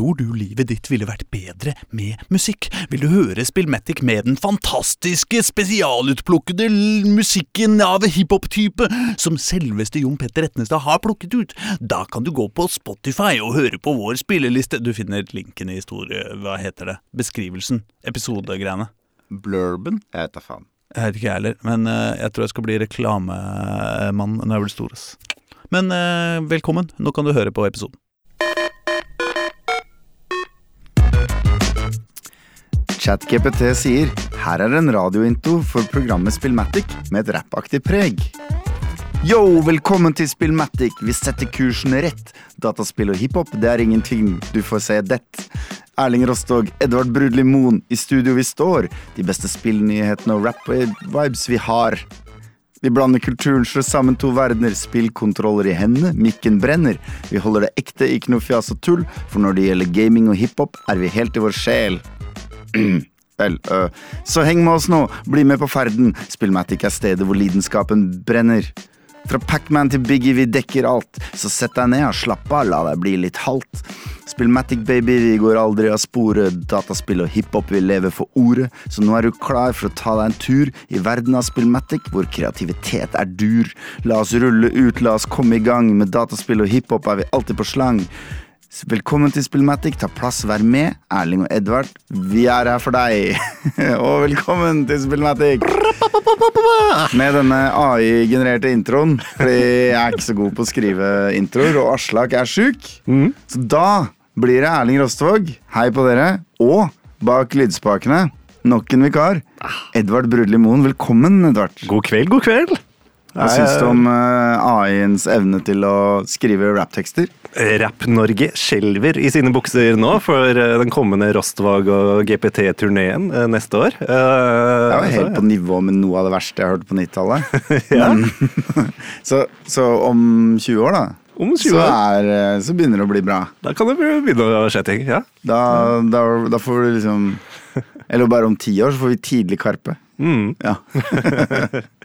Tror du livet ditt ville vært bedre med musikk? Vil du høre Spillmatic med den fantastiske, spesialutplukkede musikken av hiphop-type som selveste Jon Petter Etnestad har plukket ut? Da kan du gå på Spotify og høre på vår spilleliste. Du finner linken i historie... Hva heter det? Beskrivelsen. Episodegreiene. Blurben? Jeg vet da faen. Jeg vet ikke jeg heller, men eh, jeg tror jeg skal bli reklamemann når jeg blir stor. Men eh, velkommen, nå kan du høre på episoden. ChatGPT sier her er en radiointo for programmet Spillmatic med et rappaktig preg. Yo, velkommen til Spillmatic. Vi setter kursen rett. Dataspill og hiphop, det er ingenting. Du får se dett. Erling Rostog, Edvard Brudli Moen, i studio vi står. De beste spillnyhetene og rap-vibes vi har. Vi blander kulturen, slår sammen to verdener, spillkontroller i hendene, mikken brenner. Vi holder det ekte, ikke noe fjas og tull, for når det gjelder gaming og hiphop, er vi helt i vår sjel. Vel, øh. Så heng med oss nå, bli med på ferden. Spillmatic er stedet hvor lidenskapen brenner. Fra Pacman til Biggie, vi dekker alt. Så sett deg ned og slapp av, la deg bli litt halvt. Spillmatic, baby, vi går aldri av sporet. Dataspill og hiphop, vil leve for ordet. Så nå er du klar for å ta deg en tur i verden av Spillmatic, hvor kreativitet er dur. La oss rulle ut, la oss komme i gang. Med dataspill og hiphop er vi alltid på slang. Velkommen til Spillmatic. Ta plass, vær med. Erling og Edvard, vi er her for deg. og velkommen til Spillmatic. Med denne AI-genererte introen. Fordi jeg er ikke så god på å skrive introer, og Aslak er sjuk. Så da blir det Erling Rostvåg, hei på dere, og bak lydspakene nok en vikar. Edvard Brudli Moen, velkommen, Edvard. God kveld, god kveld. Hva syns du om eh, AI-ens evne til å skrive rapptekster? Rapp-Norge skjelver i sine bukser nå for eh, den kommende Rostvag og GPT-turneen eh, neste år. Det Jeg var helt på nivå med noe av det verste jeg hørte på 90-tallet. ja. Så, så om 20 år, da, Om 20 så, er, så begynner det å bli bra. Da kan det begynne å skje ting. Ja. Da, da, da får du liksom Eller bare om ti år, så får vi tidlig Karpe. Mm. Ja.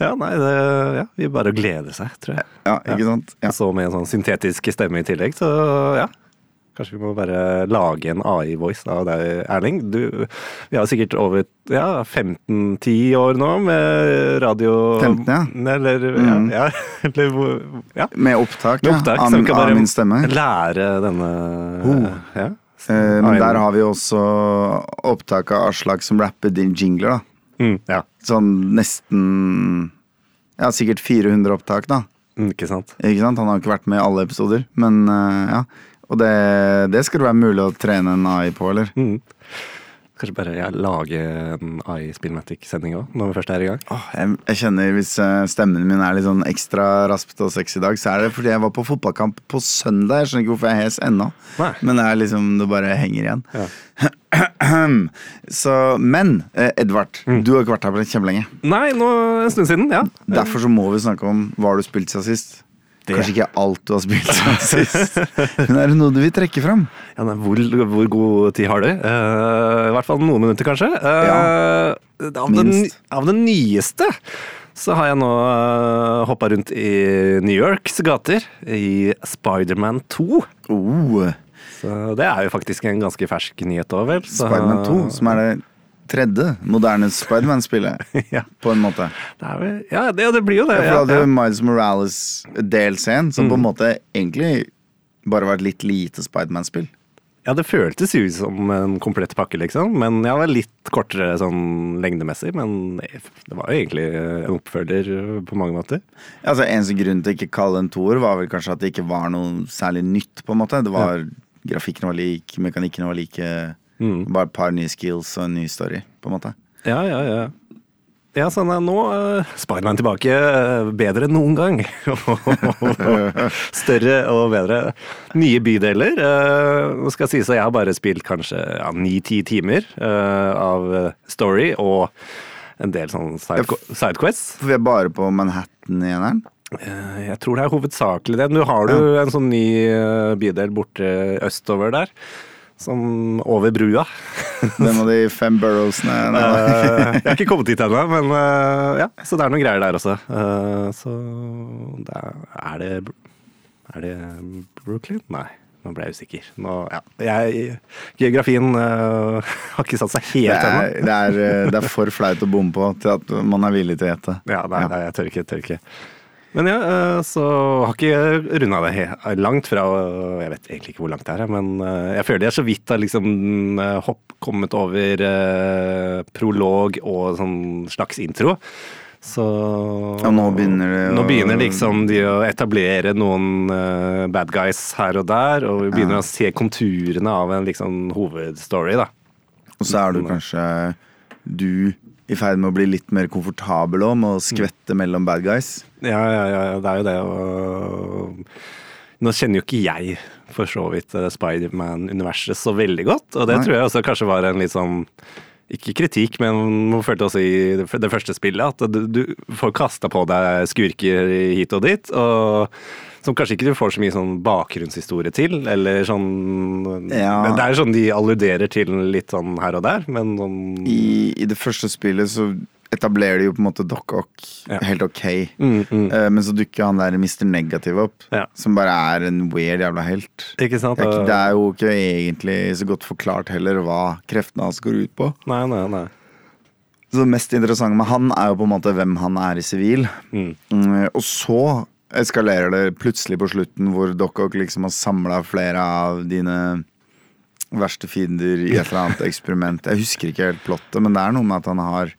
ja, nei, det ja, vi bare glede seg, tror jeg. ja, ikke sant? Ja. Så med en sånn syntetisk stemme i tillegg, så ja. Kanskje vi må bare lage en AI-voice av deg, Erling. Du, vi har sikkert over ja, 15-10 år nå med radio 15, ja. Eller, Mm. ja, ja, eller ja. Med opptak, Med ja, opptak, av, kan av bare min stemme. lære denne Oh. ja. Eh, men der har vi også opptak av Aslak som rapper din jingler, da. Mm, ja. Sånn nesten Ja, sikkert 400 opptak, da. Mm, Ikke sant? Ikke sant? Han har ikke vært med i alle episoder, men uh, ja. Og det, det skal det være mulig å trene en AI på, eller? Mm. Kanskje bare ja, lage en AI-Spillmatic-sending òg, når vi først er i gang. Oh, jeg, jeg kjenner Hvis eh, stemmen min er litt sånn ekstra raspete og sexy i dag, så er det fordi jeg var på fotballkamp på søndag. Jeg skjønner ikke hvorfor jeg er hes ennå. Nei. Men det er liksom, det bare henger igjen. Ja. Så, men eh, Edvard, Mm. du har ikke vært her på kjempelenge. Nei, nå en stund siden, ja. Derfor så må vi snakke om hva har du spilt siden sist. Kanskje ikke alt du har spilt siden sist, men er det noe du vil trekke fram? Ja, nei, hvor, hvor god tid har du? Uh, I hvert fall noen minutter, kanskje. Ja, av, det, ny- av det nyeste så har jeg nå uh, hoppa rundt i New Yorks gater i Spiderman 2. Oh, Så det er jo faktisk en ganske fersk nyhet òg, vel. Spiderman 2, som er det tredje moderne Spiderman-spillet, ja, på en måte. det vel, ja, det, det blir jo det. Ja, for Ja, da hadde ja. Mm. Miles Morales-delscenen, som på en måte egentlig bare var et litt lite Spiderman-spill. ja, det føltes jo som en komplett pakke, liksom. Men ja, det var litt kortere sånn lengdemessig. Men det var jo egentlig en oppfølger på mange måter. Altså Eneste grunn til ikke kalle en toer, var vel kanskje at det ikke var noe særlig nytt, på en måte. Det var Grafikken var lik, mekanikken var like. Mm. Bare et par nye skills og en ny story, på en måte. Ja, ja, ja. Ja, sånn er nå uh, Spiderman tilbake uh, bedre enn noen gang. Større og bedre. Nye bydeler. Nå Nå skal sies at jeg har bare spilt kanskje ni-ti timer eh, av eh, story og en del sånn side, sidequests. For vi er bare på Manhattan i eneren. Eh, Jeg tror det er hovedsakelig det. Nå har du en sånn ny eh, bydel borte østover der. Som over brua. Den av de fem burrowsene. Eh, jeg har ikke kommet dit ennå, men eh, ja, så det er noen greier der også. Eh, så det er, det Er det Brooklyn? Nei. Nå ble jeg usikker. Nå, ja. jeg, geografien uh, har ikke satt seg helt ennå. Det, det, det er for flaut å bomme på til at man er villig til å gjette. Ja, nei, nei, jeg tør ikke. Tør ikke. Men ja, eh, så har ikke runda det langt fra Jeg vet egentlig ikke hvor langt det er, men eh, jeg føler jeg så vidt har liksom eh, hopp kommet over eh, prolog og sånn slags intro. Så Ja, nå begynner det å- Nå begynner liksom de å etablere noen eh, bad guys her og der, og vi begynner å se konturene av en liksom hovedstory, da. Og så er du kanskje du i ferd med å bli litt mer komfortabel òg med å skvette mellom bad guys. Ja, ja, ja, det er jo det. Og nå kjenner jo ikke jeg for så vidt eh, Spiderman-universet så veldig godt, og det Nei. tror jeg også kanskje var en litt sånn ikke kritikk, men man følte også i det første spillet at du, du får kasta på deg skurker hit og dit, og som kanskje ikke du får så mye sånn bakgrunnshistorie til, eller sånn Ja. Det er sånn de alluderer til litt sånn her og der, men sånn I, I det første spillet så etablerer de jo på en måte Doc Ock Ja. helt ok. mm, mm, Eh, Men så dukker han der Mr. Negative opp, Ja. som bare er en weird jævla helt. Ikke sant? Det er, ikke, det er jo ikke egentlig så godt forklart heller hva kreftene hans går ut på. Nei, nei, nei. Så det mest interessante med han er jo på en måte hvem han er i sivil. Mm. Mm, Og så eskalerer det plutselig på slutten, hvor Doc Ock liksom har samla flere av dine verste fiender i et eller annet eksperiment. Jeg husker ikke helt plottet, men det er noe med at han har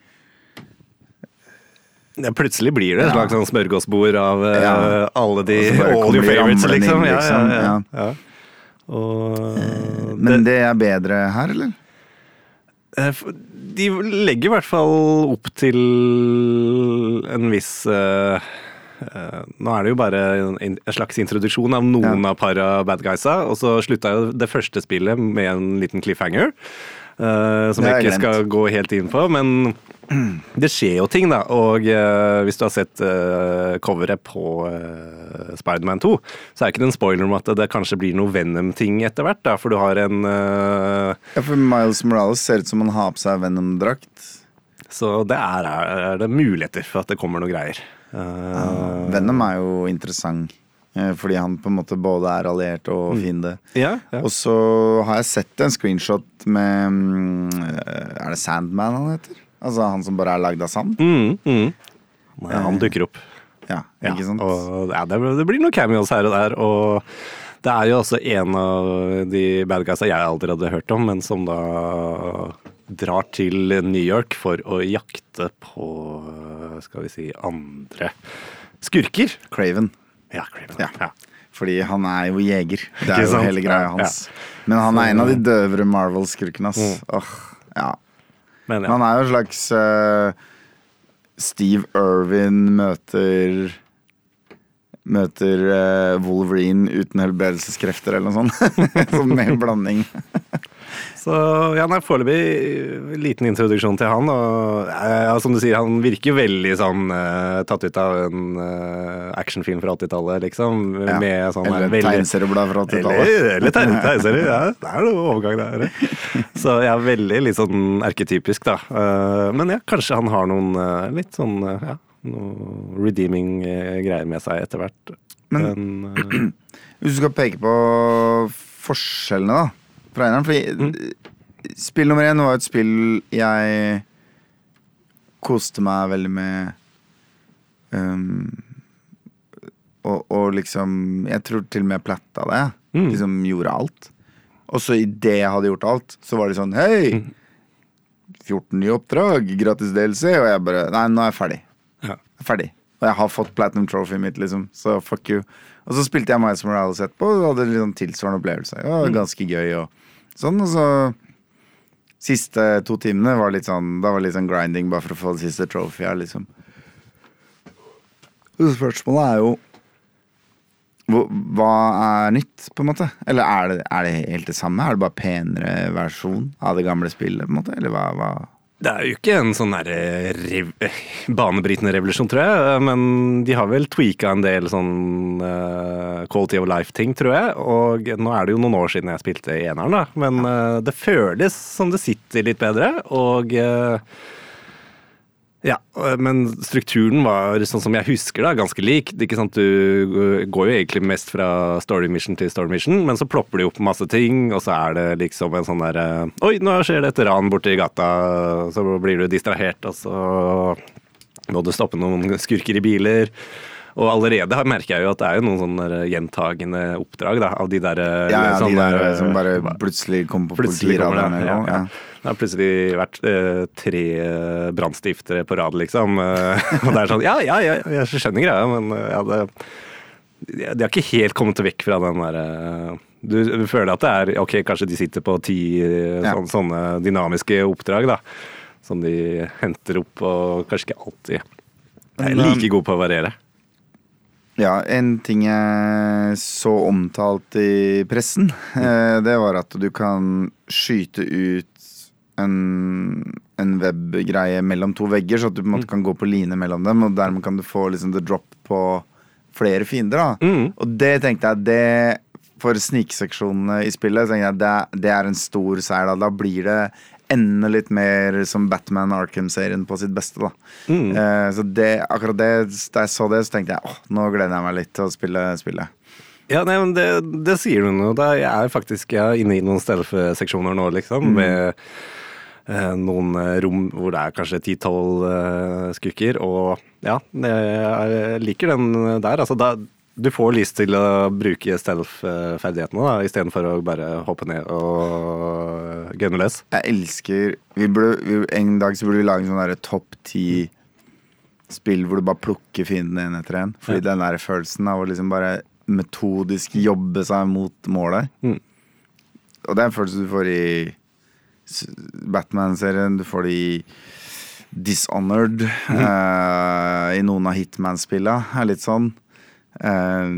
Ja, plutselig blir det et slags sånn smørgåsbord av eh, Ja. alle de Og så bare all your favorites, liksom. inn, liksom. ja, ja. Ja. ja. Og Men det er bedre her, eller? Eh, De legger i hvert fall opp til en viss eh, eh, Nå er det jo bare en, slags introduksjon av noen Ja. av para bad guysa, og så slutta jo det første spillet med en liten cliffhanger. eh, som jeg ikke skal gå helt inn på, men det skjer jo ting, da. Og eh, hvis du har sett eh, coveret på uh, Spiderman 2, så er ikke det en spoiler om at det kanskje blir noe Venom-ting etter hvert. da, For du har en eh, Ja, for Miles Morales ser ut som han har på seg Venom-drakt. Så det er, er det muligheter for at det kommer noe greier. Eh, Venom er jo interessant, eh, fordi han på en måte både er alliert og fiende. ja, ja. Og så har jeg sett en screenshot med mm, Er det Sandman han heter? Altså han som bare er lagd av sand? Mm, mm. Nei, han dukker opp. Ja, Ja, ikke sant? Og, det, det blir noen cameos her og der. Og det er jo også en av de bad guysa jeg aldri hadde hørt om, men som da drar til New York for å jakte på skal vi si andre skurker. Craven. Ja, Craven. Ja. Ja. Fordi han er jo jeger. Det er jo hele greia Ja, hans. Men han er en av de døvere Marvel-skurkene, ass. Mm. Åh, ja. Men Men ja. han er jo en slags uh, Steve Irwin møter Møter eh, Wolverine uten helbredelseskrefter eller noe sånt. Sånn med blanding. Så ja, nei, foreløpig liten introduksjon til han. Og ja, som du sier, han virker veldig sånn uh, tatt ut av en uh, actionfilm fra 80-tallet, liksom. Ja. Med sånn Eller veldig- tegneserieblad fra 80-tallet. Eller, eller tegne- tegneserie. Ja, det er noe overgang der. Så ja, veldig litt sånn erketypisk, da. Uh, Men ja, kanskje han har noen eh, litt sånn eh, ja, noe redeeming greier med seg etter hvert. Men- Men, uh, Hvis du skal peke på forskjellene, da, fra eneren Fordi spill nummer én var et spill jeg koste meg veldig med. Um, og, og liksom Jeg tror til og med platta det. Mm. Liksom gjorde alt. Og så idet jeg hadde gjort alt, så var det sånn Hei! 14 nye oppdrag, gratis DLC. Og jeg bare Nei, nå er jeg ferdig. Er ferdig. Og jeg har fått platinum trophy mitt, liksom. Så fuck you. Og så spilte jeg Miles Morales etterpå og hadde litt sånn tilsvarende opplevelse. Ja, ganske gøy og sånn. Og så Siste to timene var litt sånn Da var det litt sånn grinding bare for å få det siste trophyet, liksom. Spørsmålet er jo hva er nytt, på en måte? Eller er det, er det helt det samme? Er det bare penere versjon av det gamle spillet, på en måte? Eller hva, hva? Det er jo ikke en sånn der rev banebrytende revolusjon, tror jeg. Men de har vel tweaka en del sånn uh, quality of life-ting, tror jeg. Og nå er det jo noen år siden jeg spilte eneren, da. Men uh, det føles som det sitter litt bedre. Og eh, Ja, men strukturen var sånn som jeg husker da, ganske lik. Ikke sant, Du øh, går jo egentlig mest fra story mission til story mission, men så plopper de opp masse ting, og så er det liksom en sånn derre Oi, nå skjer det et ran borti gata, så blir du distrahert, og så må du stoppe noen skurker i biler. Og allerede merker jeg jo at det er jo noen sånne gjentagende oppdrag da, av de der Ja, ja, de der som bare plutselig kommer på Plutselig kommer det. Ja, ja. Det har plutselig vært eh, tre eh, brannstiftere på rad, liksom. Eh, og det er sånn Ja, ja, ja, jeg skjønner greia, men eh, ja, det de har ikke helt kommet vekk fra den derre du, du føler at det er Ok, kanskje de sitter på ti eh, Ja. sånne, sånne dynamiske oppdrag, da. Som de henter opp, og kanskje ikke alltid er like gode på å variere. Ja, en ting jeg så omtalt i pressen, eh, det var at du kan skyte ut en, en webgreie mellom to vegger, så at du på en måte kan gå på line mellom dem, og dermed kan du få liksom the drop på flere fiender. da. Mm. Og det tenkte jeg, det for snikseksjonene i spillet, tenkte jeg, det, det er en stor seier. Da. da blir det enda litt mer som Batman Arkham-serien på sitt beste. da. Mm. Eh, så det, akkurat det, da jeg så det, så tenkte jeg åh, nå gleder jeg meg litt til å spille spillet. Ja, nei, men det, det sier du nå. Jeg er faktisk jeg er inne i noen stealth-seksjoner nå, liksom. Med eh, noen eh, rom hvor det er kanskje ti-tolv skukker. skurker. Og ja, jeg, liker den der. Altså, da, du får lyst til å bruke stealth-ferdighetene istedenfor å bare hoppe ned og gunne løs. Jeg elsker vi burde, vi, En dag så burde vi lage en sånn topp ti spill hvor du bare plukker fiendene én etter en. Fordi den der følelsen av å liksom bare metodisk jobbe seg mot målet. Mm. Og det er en følelse du får i Batman-serien, du får de Dishonored Dishonored. uh, I noen av Hitman-spillene litt sånn. Eh,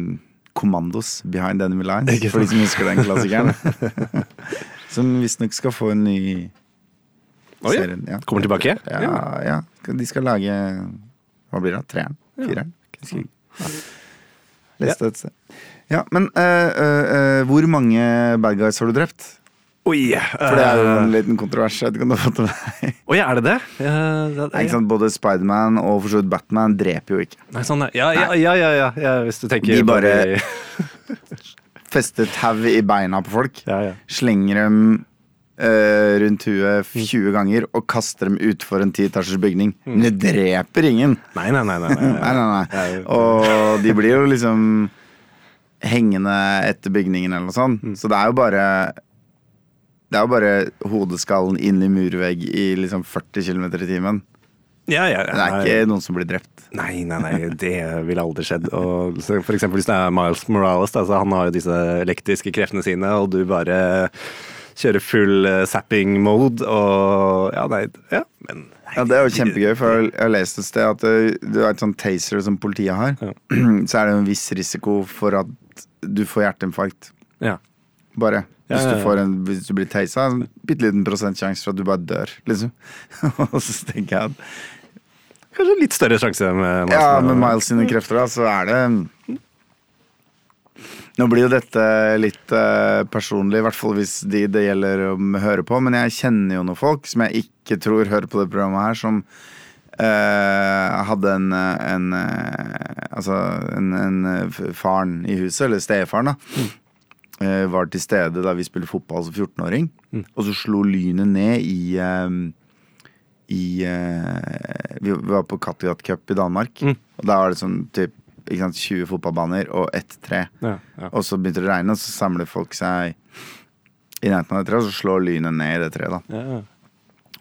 Commandos, Behind Enemy Lines, for de som husker den klassikeren. som visstnok skal få en ny Oi, ja. serie. Ja. Kommer tilbake? Ja, ja. De skal lage Hva blir det? Treeren? Fireren? Ja. Leste et sted. Ja, men uh, hvor mange bad guys har du drept? Oi! For det er jo en liten kontrovers. Jeg vet ikke om du har fått det med deg. Oi, er det det? Ja, det, Ikke sant? Både Spiderman og for så vidt Batman dreper jo ikke. Nei, sånn, ja, ja, ja, ja, ja, ja, hvis du tenker De bare- de- Fester tau i beina på folk. Ja, ja. Slenger dem uh, rundt huet 20 ganger og kaster dem utfor en titasjers bygning. Men det dreper ingen. Nei, nei, nei. nei, nei, Nei, nei, nei. Ja, ja. Og de blir jo liksom hengende etter bygningen eller noe sånt. Mm. Så det er jo bare Det er jo bare hodeskallen inn i murvegg i liksom 40 km i timen. Ja, ja, ja, Det er ikke noen som blir drept. Nei, nei, nei, det ville aldri skjedd. Og for eksempel hvis det er Miles Morales, da, så han har jo disse elektriske kreftene sine, og du bare kjører full eh, zapping mode, og ja, nei, ja, men Ja, Det er jo kjempegøy, for jeg har lest et sted at du har et sånt taser som politiet har. Ja. Så er det en viss risiko for at du får hjerteinfarkt. ja. Bare. Ja, Hvis ja, du, ja. får en, hvis du blir teisa, en bitte liten prosentsjanse for at du bare dør, liksom. Og så tenker jeg at Kanskje litt større sjanse med Miles Ja, med Miles sine krefter, da, så er det Nå blir jo dette litt uh, personlig, i hvert fall hvis de det gjelder å høre på, men jeg kjenner jo noen folk som jeg ikke tror hører på det programmet her, som Uh, hadde en, eh, en uh, Altså en, en faren i huset, eller stefaren, da. eh, var til stede da vi spilte fotball som 14-åring, og så slo lynet ned i eh, i eh, Vi var på Kattegat Cup i Danmark. Mm. Og da var det sånn typ, sant, 20 fotballbaner og ett tre. Ja, ja. Og så begynte det å regne, og så samler folk seg i nærheten av det treet, og så slår lynet ned i det treet. Ja.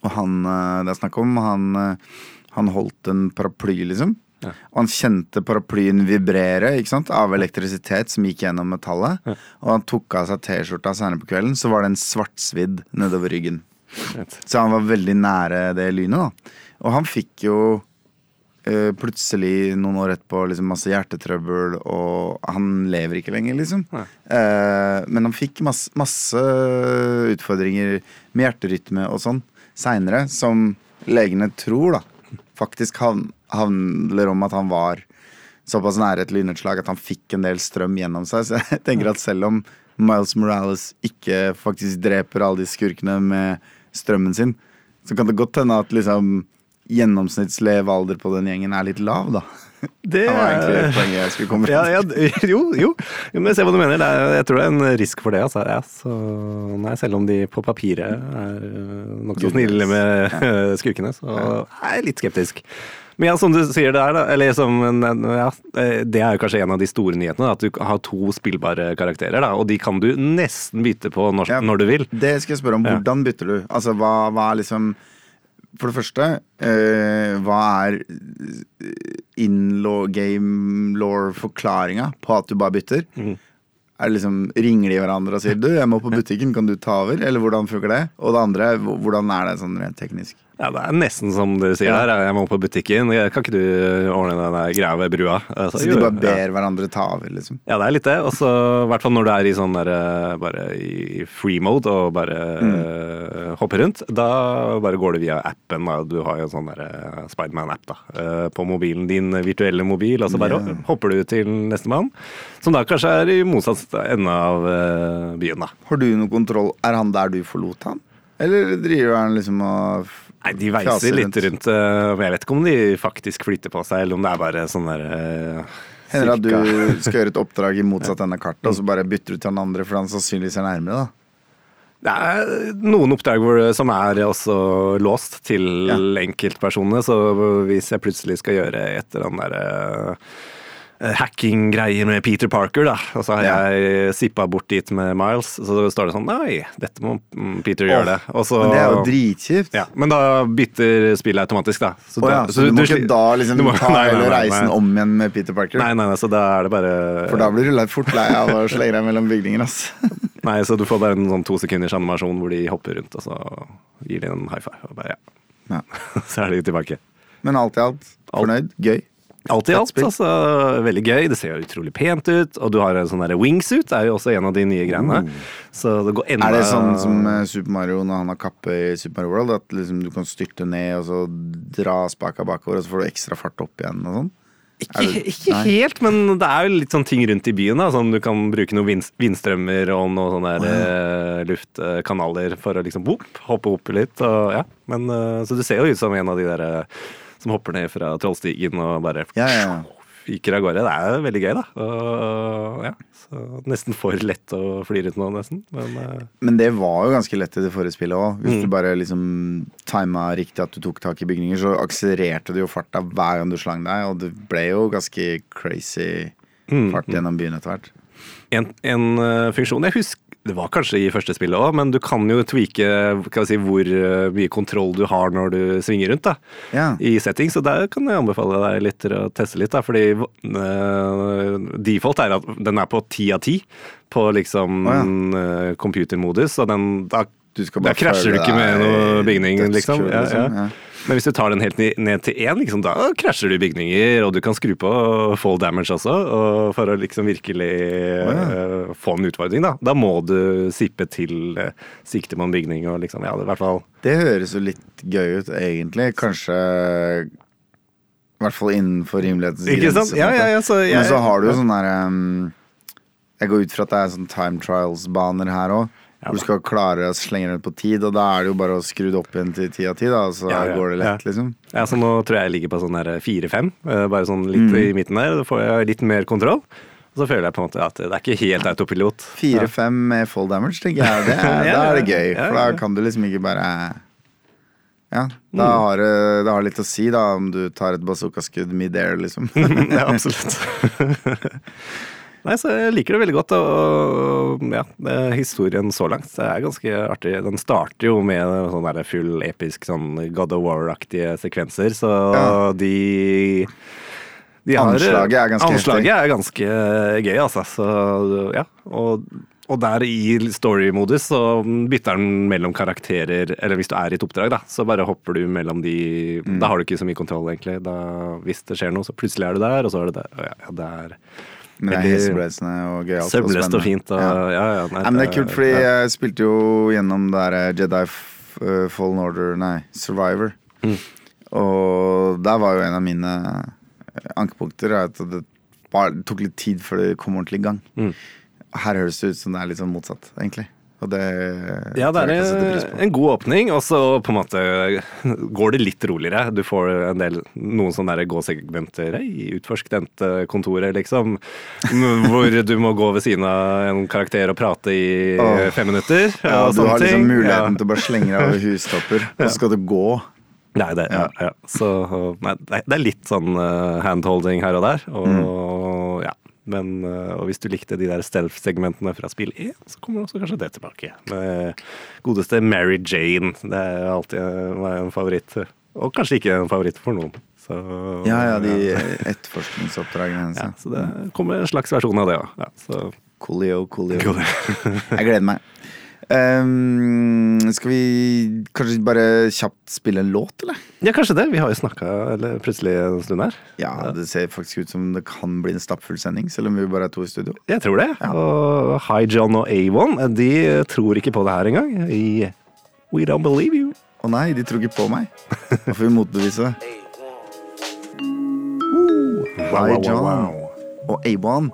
Og han eh, det er snakk om, han, eh, han holdt en paraply, liksom. Ja. Og han kjente paraplyen vibrere ikke sant? av elektrisitet som gikk gjennom metallet. Og han tok av seg T-skjorta senere på kvelden, så var det en svartsvidd nedover ryggen. Så han var veldig nære det lynet, da. Og han fikk jo uh, plutselig noen år etterpå liksom masse hjertetrøbbel, og han lever ikke lenger, liksom. Eh, men han fikk masse, masse utfordringer med hjerterytme og sånn seinere, som legene tror, da, faktisk han, handler om at han var såpass nære et lynnedslag at han fikk en del strøm gjennom seg. Så jeg tenker at selv om Miles Morales ikke faktisk dreper alle de skurkene med strømmen sin, så kan det godt hende at liksom gjennomsnittslevealder på den gjengen er litt lav, da. Det var egentlig det poenget jeg skulle komme ja, ja, til. jo, jo, men jeg ser hva du mener. Det er, jeg tror det er en risk for det. Altså. Ja, så, nei, selv om de på papiret er nokså snille med skurkene, så er jeg litt skeptisk. Men ja, som du sier det er, da, eller som ja, eh, det er jo kanskje en av de store nyhetene, da, at du har to spillbare karakterer, da, og de kan du nesten bytte på når, Ja. når du vil. Det skal jeg spørre om. Hvordan bytter du? Altså, hva, hva er liksom For det første, øh, hva er in-law, game law-forklaringa på at du bare bytter? Mm. Er det liksom, Ringer de hverandre og sier 'du, jeg må på butikken, kan du ta over'? Eller hvordan funker det? Og det andre, hvordan er det sånn rent teknisk? Ja, Det er nesten som dere sier Ja. her. Jeg må på butikken. Kan ikke du ordne den greia ved brua? Så, Så de bare ja. ber hverandre ta over, liksom? Ja, det er litt det. Og så i hvert fall når du er i sånn der, eh, bare i free mode og bare eh, hopper rundt. Da bare går du via appen. Da. Du har jo en sånn der eh, Spiderman-app da, uh, på mobilen din, virtuelle mobil. Og så bare yeah. hopper du til nestemann, som da kanskje er i motsatt ende av uh, byen, da. Har du noe kontroll? Er han der du forlot han? Eller driver han liksom og Nei, De veiser litt rundt. eh, men jeg vet ikke om de faktisk flytter på seg, eller om det er bare sånn der eh, Hender at du skal gjøre et oppdrag i motsatt ende av kartet, og så bare bytter du til den andre fordi han sannsynligvis er nærmere, da? Det er noen oppdrag som er også låst til Ja. enkeltpersonene, så hvis jeg plutselig skal gjøre et eller annet der, eh, hacking-greier med Peter Parker, da, og så har Ja. jeg sippa bort dit med Miles, så står det sånn Nei, dette må Peter Peter gjøre det. Og så, Men det er jo dritkjipt. ja, men da bytter spillet automatisk, da. Å ja, så, du må ikke da liksom må- ta nei, nei, nei, reisen om igjen med Peter Parker? Nei, nei, nei, så da er det bare For da blir du fort lei av å slenge deg mellom bygninger, ass. Nei, så du får bare en sånn to sekunders animasjon hvor de hopper rundt, og så gir de en high five. Og bare, ja. Ja. så er de tilbake. Men alt i Alt. fornøyd? Gøy? Alt i alt, altså. Veldig gøy. Det ser jo utrolig pent ut. Og du har en sånn derre wingsuit, er jo også en av de nye greiene. Så det går enda Er det sånn som eh, Super Mario når han har kappe i Super Mario World? At liksom du kan styrte ned og så dra spaka bakover, og så får du ekstra fart opp igjen og sånn? Ikke, ikke helt, men det er jo litt sånn ting rundt i byen. Da. Sånn, du kan bruke noen vind, vindstrømmer og noen sånne der, eh, luftkanaler for å liksom boop, hoppe opp litt. Og, ja. men, eh, så du ser jo ut som en av de der eh, som hopper ned fra Trollstigen og bare Ja, ja, fyker av gårde. Det er veldig gøy, da. Og, ja, så nesten for lett å fly rundt nå, nesten. Men uh... Men det var jo ganske lett i det forrige spillet òg. Hvis Mm. du bare liksom tima riktig at du tok tak i bygninger, så akselererte du jo farta hver gang du slang deg, og det ble jo ganske crazy Mm, fart gjennom byen etter hvert. en, en eh, funksjon jeg husker det var kanskje i første spillet òg, men du kan jo tweake si, hvor eh, mye kontroll du har når du svinger rundt. da Ja. i setting, så der kan jeg anbefale deg litt å teste litt. Da, fordi uh, default er at den er på ti av ti på liksom eh, computermodus, og den, da, krasjer du ikke med noe bygning, dødskul, liksom. Ja, ja. Men hvis du tar den helt ned til én, liksom, da krasjer du bygninger, og du kan skru på fall damage også, og for å liksom virkelig uh, få en utfordring. Da Da må du sippe til uh, sikte på en bygning og liksom, ja, i hvert fall Det høres jo litt gøy ut, egentlig. Kanskje I hvert fall innenfor rimelighetens Ikke sant? grense, Ja, ja, ja, Men så har du jo sånn derre um, Jeg går ut fra at det er sånn time trials-baner her òg. Hvor du skal klare å slenge det på tid, og da er det jo bare å skru det opp igjen til ti av ti, da, så Ja, ja, går det lett, liksom. Ja, så nå tror jeg jeg ligger på sånn fire-fem, eh, bare sånn litt Mm. i midten der. Da får jeg litt mer kontroll. Og så føler jeg på en måte at det er ikke helt autopilot. Fire-fem med full damage, tenker jeg. Det er, Ja, da er det gøy, ja, for da kan du liksom ikke bare Ja, da Mm. har det, det har litt å si, da, om du tar et bazooka-skudd mid-air, liksom. ja, absolutt. Nei, så jeg liker det veldig godt. Og ja, historien så langt det er ganske artig. Den starter jo med sånn der full episk sånn God of War-aktige sekvenser, så Ja. de, de har- Anslaget er ganske Anslaget er ganske gøy, altså. Så ja. Og, og der i story-modus så bytter den mellom karakterer, eller hvis du er i et oppdrag, da, så bare hopper du mellom de Mm. Da har du ikke så mye kontroll, egentlig. Da, hvis det skjer noe, så plutselig er du der, og så er du der. Og ja, ja, det er Men det er og gøyalt. søvnløst og fint. Og, Ja. ja. Ja, nei, men det er kult, fordi ja. jeg spilte jo gjennom det der Jedi uh, Fallen Order Nei, Survivor. Mm. Og der var jo en av mine ankepunkter at det tok litt tid før det kom ordentlig i gang. Mm. Her høres det ut som det er litt sånn motsatt, egentlig. Og det Ja, det er en, en god åpning, og så på en måte går det litt roligere. Du får en del, noen sånne der gåsegmenter. i utforsk kontoret, liksom. Hvor du må gå ved siden av en karakter og prate i oh. fem minutter. Ja, og du har liksom muligheten Ja. til å bare slenge deg over hustopper, og så skal du gå. Nei, det, ja. Ja, Så nei, det er- litt sånn eh, handholding her og der. Og, ja. Men eh, og hvis du likte de der stealth-segmentene fra spill 1, så kommer også kanskje det tilbake. Med godeste Mary Jane. Det er alltid eh, en favoritt. Og kanskje ikke en favoritt for noen. Så, Ja, ja, de etterforskningsoppdragene hennes. ja, så det kommer en slags versjon av det òg. Ja, så Coolio, coolio. Jeg gleder meg. Ehm, skal vi kanskje bare kjapt spille en låt, eller? ja, kanskje det. Vi har jo snakka plutselig en stund her. Ja, det ser faktisk ut som det kan bli en stappfull sending, selv om vi bare er to i studio. Jeg tror det. Og Hi John og A1 de tror ikke på det her engang. I We don't believe you. Å nei, de tror ikke på meg. Da får vi motbevise det. Hi, John. Og A1,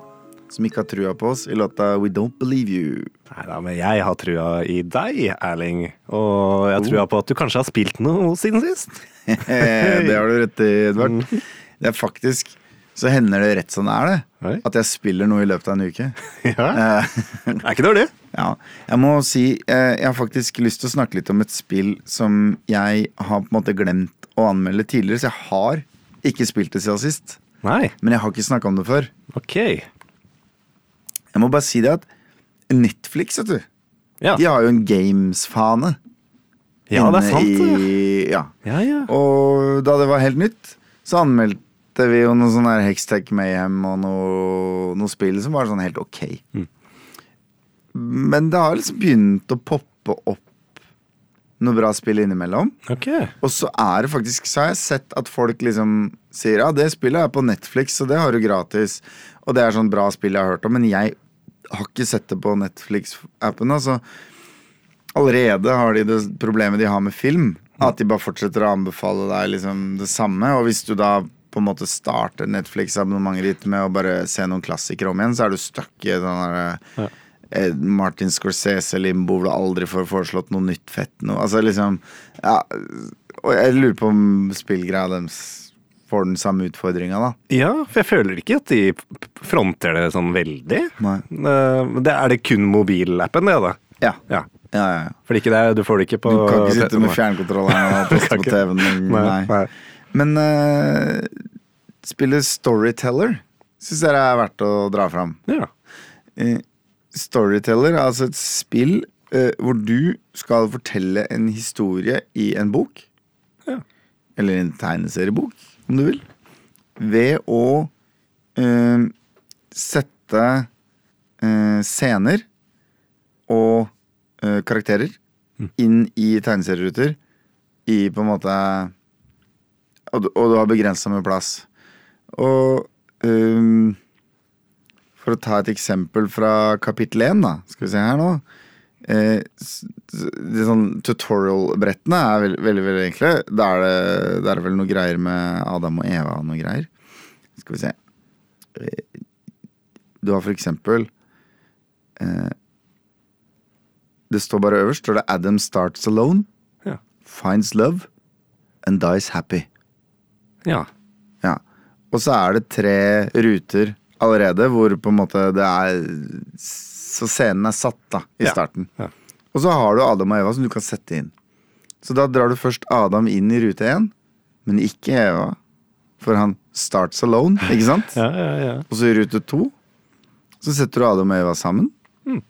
som ikke har trua på oss i låta We Don't Believe You. Nei men jeg har trua i deg, Erling. Og jeg har trua på at du kanskje har spilt noe siden sist. det har du rett i, Edvard. Det er faktisk Så hender det rett som det er, det. At jeg spiller noe i løpet av en uke. Ja. Eh, Det er ikke dårlig. Ja, jeg må si eh, Jeg har faktisk lyst til å snakke litt om et spill som jeg har på en måte glemt å anmelde tidligere, så jeg har ikke spilt det siden sist. Nei. Men jeg har ikke snakka om det før. Ok. Jeg må bare si det at Netflix, vet du, Ja, de har jo en games-fane. ja det er sant. I, ja. Ja, ja. Og da det var helt nytt, så anmeldte vi jo noe sånn her Hextech Mayhem og noe, noe spill som var sånn helt ok. Mm. Men det har liksom begynt å poppe opp noe bra spill innimellom. Okay. Og så er det faktisk Så har jeg sett at folk liksom sier ja, det spillet er på Netflix, så det har du gratis. Og det er sånn bra spill jeg har hørt om, men jeg har ikke sett det på Netflix-appen. Altså, allerede har de det problemet de har med film. At de bare fortsetter å anbefale deg liksom det samme. Og hvis du da på en måte starter Netflix-abonnementet ditt med å bare se noen klassikere om igjen, så er du stuck i den derre eh, Martin Scorsese-limbo hvor du aldri får foreslått noe nytt fett noe. Altså liksom Ja. Og jeg lurer på om spillgreia deres får den samme utfordringa, da. Ja, for jeg føler ikke at de fronter det sånn veldig. Nei. Eh, det er det kun mobilappen, det, da? Ja. Ja. Ja, ja, ja. For ikke det, du får det ikke på Du kan ikke sitte med fjernkontrolleren og poste på. TV-en. Nei, Nei. Men uh, spillet Storyteller syns jeg er verdt å dra fram. Ja. Uh, Storyteller er altså et spill uh, hvor du skal fortelle en historie i en bok. Ja. Eller en tegneseriebok, om du vil. Ved å eh, sette eh, scener og eh, karakterer inn i tegneserieruter i på en måte Og, og du har begrensa med plass. Og ehm, for å ta et eksempel fra kapittel 1, da. Skal vi se her nå. Eh, de sånn Tutorial-brettene er veldig, veldig veldig enkle. Da er, det, da er det vel noe greier med Adam og Eva og noe greier. Skal vi se. Eh, Du har for eksempel eh, Det står bare øverst står det 'Adam starts alone, Ja. finds love and dies happy'. ja. Ja. Og så er det tre ruter allerede hvor på en måte det er Så scenen er satt da i Ja. starten. Ja. Og så har du Adam og Eva som du kan sette inn. Så da drar du først Adam inn i rute én, men ikke Eva. For han starts alone, ikke sant? Ja, ja, ja. Og så i rute to så setter du Adam og Eva sammen. Mm.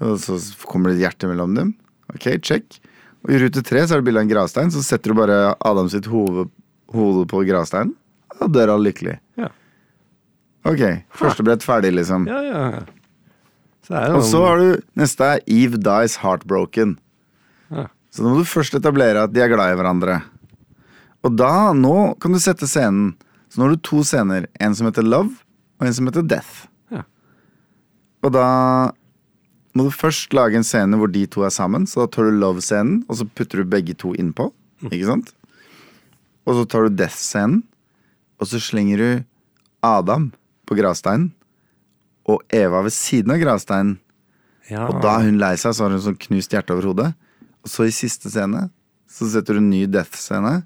Og så kommer det et hjerte mellom dem. Ok, check. Og i rute tre så er det bilde av en gravstein. Så setter du bare Adam sitt hode, hode på gravsteinen. Da dør alle lykkelig. Ja. Ok, første brett ferdig, liksom. ja, ja. ja. Så Og så har du neste er Eve dies heartbroken. Ja. Så da må du først etablere at de er glad i hverandre. Og da, nå kan du sette scenen. Så nå har du to scener. En som heter Love, og en som heter Death. Ja. Og da må du først lage en scene hvor de to er sammen. Så da tar du Love-scenen, og så putter du begge to innpå. Ikke sant? Og så tar du Death-scenen, og så slenger du Adam på gravsteinen. Og Eva ved siden av gravsteinen. Ja. Og da er hun lei seg, så har hun sånn knust hjerte over hodet. Og så i siste scene så setter hun ny death-scene,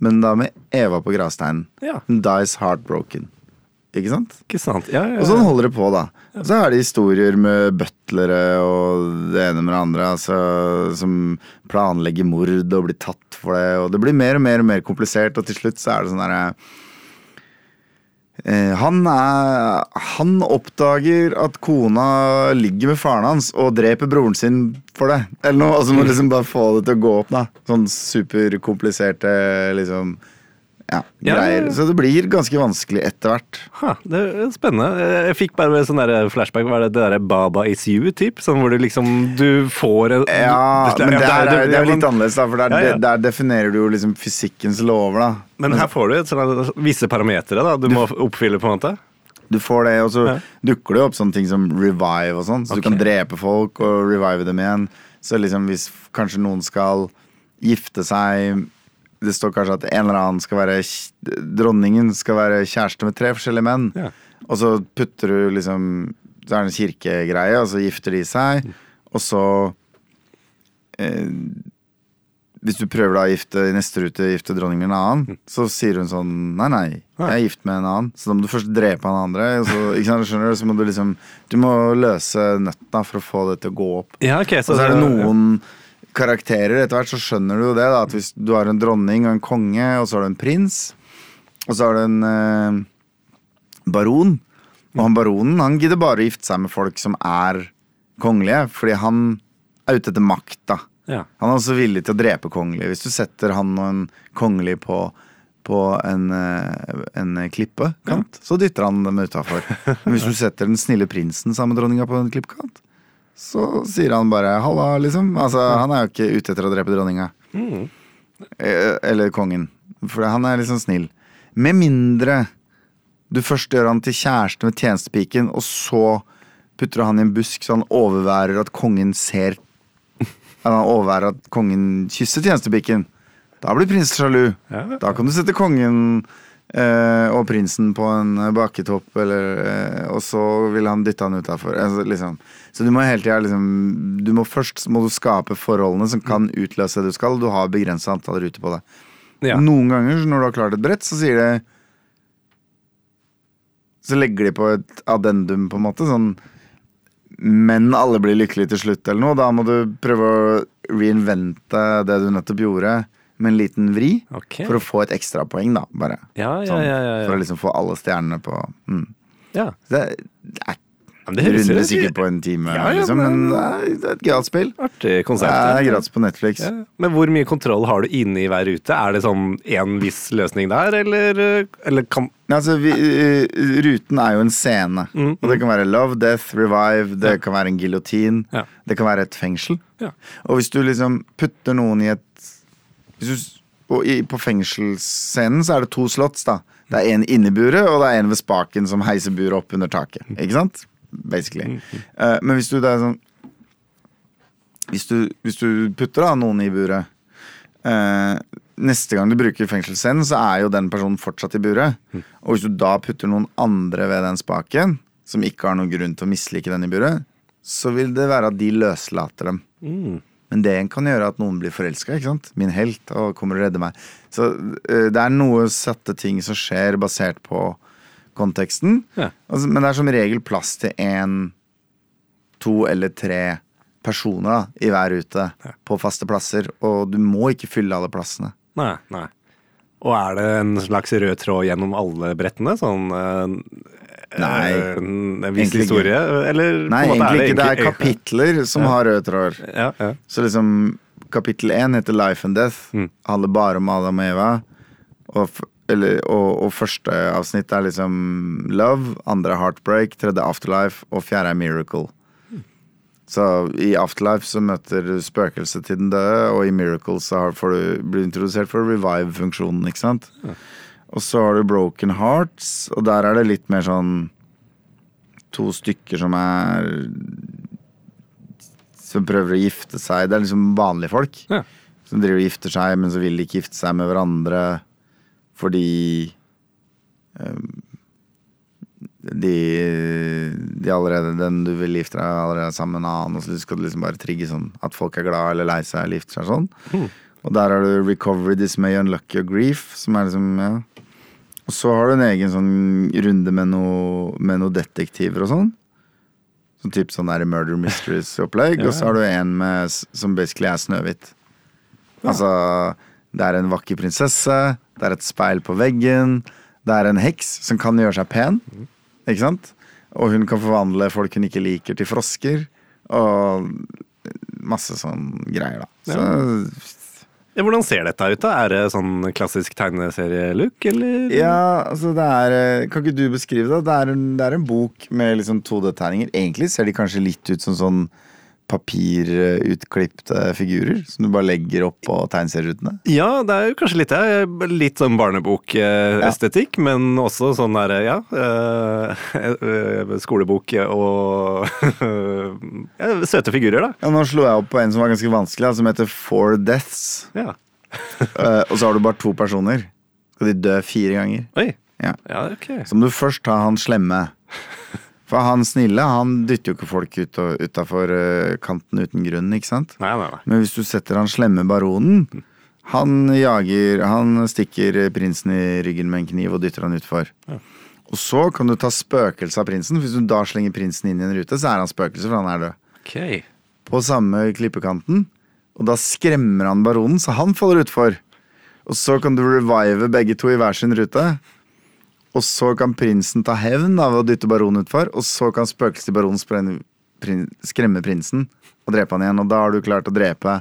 men da med Eva på gravsteinen. Ja. Hun dies heartbroken. Ikke sant? Ikke sant? Ja, ja, Og sånn holder det på, da. Og så er det historier med butlere og det ene med det andre, altså, som planlegger mord og blir tatt for det. Og det blir mer og mer og mer komplisert, og til slutt så er det sånn derre han, er, han oppdager at kona ligger med faren hans og dreper broren sin for det. Eller noe. Altså må liksom bare få det til å gå opp, da. Sånn superkompliserte liksom ja, greier. Så det blir ganske vanskelig etter hvert. Ha, det er spennende. Jeg fikk bare sånn der flashback. Var det det derre Baba is you-typ? Sånn hvor du liksom Du får en Ja, men det er, det er litt annerledes, da. For der, Ja, ja. der definerer du jo liksom fysikkens lover, da. Men her får du et sånne, visse parametere da du må oppfylle, på en måte. Du får det, og så Ja. dukker det opp sånne ting som revive og sånn. Så okay. du kan drepe folk og revive dem igjen. Så liksom hvis kanskje noen skal gifte seg Det står kanskje at en eller annen skal være Dronningen skal være kjæreste med tre forskjellige menn. Ja. Og så putter du liksom Så er det en kirkegreie, og så gifter de seg. Og så eh, Hvis du prøver da å gifte i neste rute gifte dronningen med en annen, så sier hun sånn Nei, nei, jeg er gift med en annen. Så da må du først drepe han andre. Og så, ikke sant, skjønner du? Så må du liksom Du må løse nøtta for å få det til å gå opp. Ja, ok. Og så er det noen karakterer. Etter hvert så skjønner du jo det. da At Hvis du har en dronning og en konge, og så har du en prins, og så har du en eh, baron. Og han baronen han gidder bare å gifte seg med folk som er kongelige, fordi han er ute etter makta. Ja. Han er også villig til å drepe kongelige. Hvis du setter han og en kongelig på, på en, eh, en klippekant, så dytter han dem utafor. Hvis du setter den snille prinsen sammen med dronninga på en klippekant, så sier han bare 'halla', liksom. Altså, han er jo ikke ute etter å drepe dronninga. Mm. Eller kongen. For han er liksom snill. Med mindre du først gjør han til kjæreste med tjenestepiken, og så putter han i en busk så han overværer at kongen ser han overværer at kongen kysser tjenestepiken. Da blir prinsen sjalu. Ja. Da kan du sette kongen eh, og prinsen på en bakketopp, eller, eh, og så vil han dytte han utafor. Altså, liksom. Så du må hele tida liksom du må Først må du skape forholdene som kan utløse det du skal. Du har begrensa antall ruter på det. Ja. Noen ganger når du har klart et brett, så sier det Så legger de på et addendum, på en måte. Sånn Men alle blir lykkelige til slutt, eller noe. Da må du prøve å reinvente det du nettopp gjorde, med en liten vri. Okay. For å få et ekstrapoeng, da. Bare. Ja, ja, Sånn, ja, ja, ja. For å liksom få alle stjernene på mm. ja. Det, det er det runder sikkert på en time, Ja, ja, liksom, men men- det er, et gratis spill. Artig Det er gratis på Netflix. Ja. Men hvor mye kontroll har du inne i hver rute? Er det sånn en viss løsning der, eller, eller kan Altså, vi, eh, ruten er jo en scene. Mm, Og det kan være love, death, revive, det kan være en giljotin. Det kan være et fengsel. Ja. Og hvis du liksom putter noen i et hvis du, og i, På fengselsscenen så er det to slotts, da. Det er en inni buret, og det er en ved spaken som heiser buret opp under taket. Ikke sant? Basically. Uh, men hvis du det er sånn hvis du, hvis du putter da noen i buret uh, Neste gang du bruker fengselsscenen, så er jo den personen fortsatt i buret. Og hvis du da putter noen andre ved den spaken, som ikke har noen grunn til å mislike den i buret, så vil det være at de løslater dem. Men det kan gjøre at noen blir forelska. Min helt, og kommer og redder meg. Så eh, det er noe satte ting som skjer basert på konteksten. Ja. Altså, men det er som regel plass til én, to eller tre personer da, i hver rute på faste plasser. Og du må ikke fylle alle plassene. Nei, nei. Og er det en slags rød tråd gjennom alle brettene? Sånn eh, Nei, eh, En viss historie? Eller på Nei, egentlig ikke. Det er kapitler som har røde tråder. Ja, ja. Så liksom kapittel én heter Life and Death. Mm. Handler bare om Adam og Eva. Og, eller, og, og første avsnitt er liksom Love, andre er Heartbreak, tredje Afterlife, og fjerde er Miracle. Så i Afterlife så møter du spøkelset til den døde, og i Miracle så får du, blir du introdusert for revive-funksjonen, ikke sant? Og så har du Broken Hearts, og der er det litt mer sånn To stykker som er Som prøver å gifte seg. Det er liksom vanlige folk. Ja. Som driver og gifter seg, men så vil de ikke gifte seg med hverandre fordi um, de, de allerede Den du vil gifte deg allerede er sammen med en annen, og så skal du liksom bare trigge sånn at folk er glad eller lei seg eller gifter seg sånn. Og der har du recovery, dismay, unlucky og grief, som er liksom ja. Og så har du en egen sånn runde med noe, noe detektiver og sånn. Sånn typ sånn der murder mysteries-opplegg. Og så har du en med, som basically er Snøhvit. Altså, det er en vakker prinsesse, det er et speil på veggen, det er en heks som kan gjøre seg pen. Ikke sant? Og hun kan forvandle folk hun ikke liker, til frosker. Og masse sånn greier, da. Så Ja, hvordan ser dette ut, da? Er det sånn klassisk tegneserie-look, eller? Ja, altså det er eh, Kan ikke du beskrive det? Det er en, det er en bok med liksom 2D-tegninger. Egentlig ser de kanskje litt ut som sånn papirutklipte figurer som du bare legger opp på tegneserierutene. Ja, det er jo kanskje litt det. Litt sånn barnebokestetikk, men også sånn derre, ja eh, Skolebok og ja, Søte figurer, da. Ja, nå slo jeg opp på en som var ganske vanskelig, som heter Four Deaths. Ja. Eh, og så har du bare to personer. Skal de dø fire ganger? Oi. Ja. Ja, ok. Så må du først ta han slemme. For han snille han dytter jo ikke folk ut utafor kanten uten grunn, ikke sant? Nei, nei, nei. Men hvis du setter han slemme baronen Han jager Han stikker prinsen i ryggen med en kniv og dytter han utfor. Og så kan du ta spøkelset av prinsen. Hvis du da slenger prinsen inn i en rute, så er han spøkelse, for han er død. Ok. På samme klippekanten. Og da skremmer han baronen, så han faller utfor. Og så kan du revive begge to i hver sin rute. Og så kan prinsen ta hevn av å dytte baronen utfor, og så kan spøkelset i baronen skremme prinsen og drepe han igjen. Og da har du klart å drepe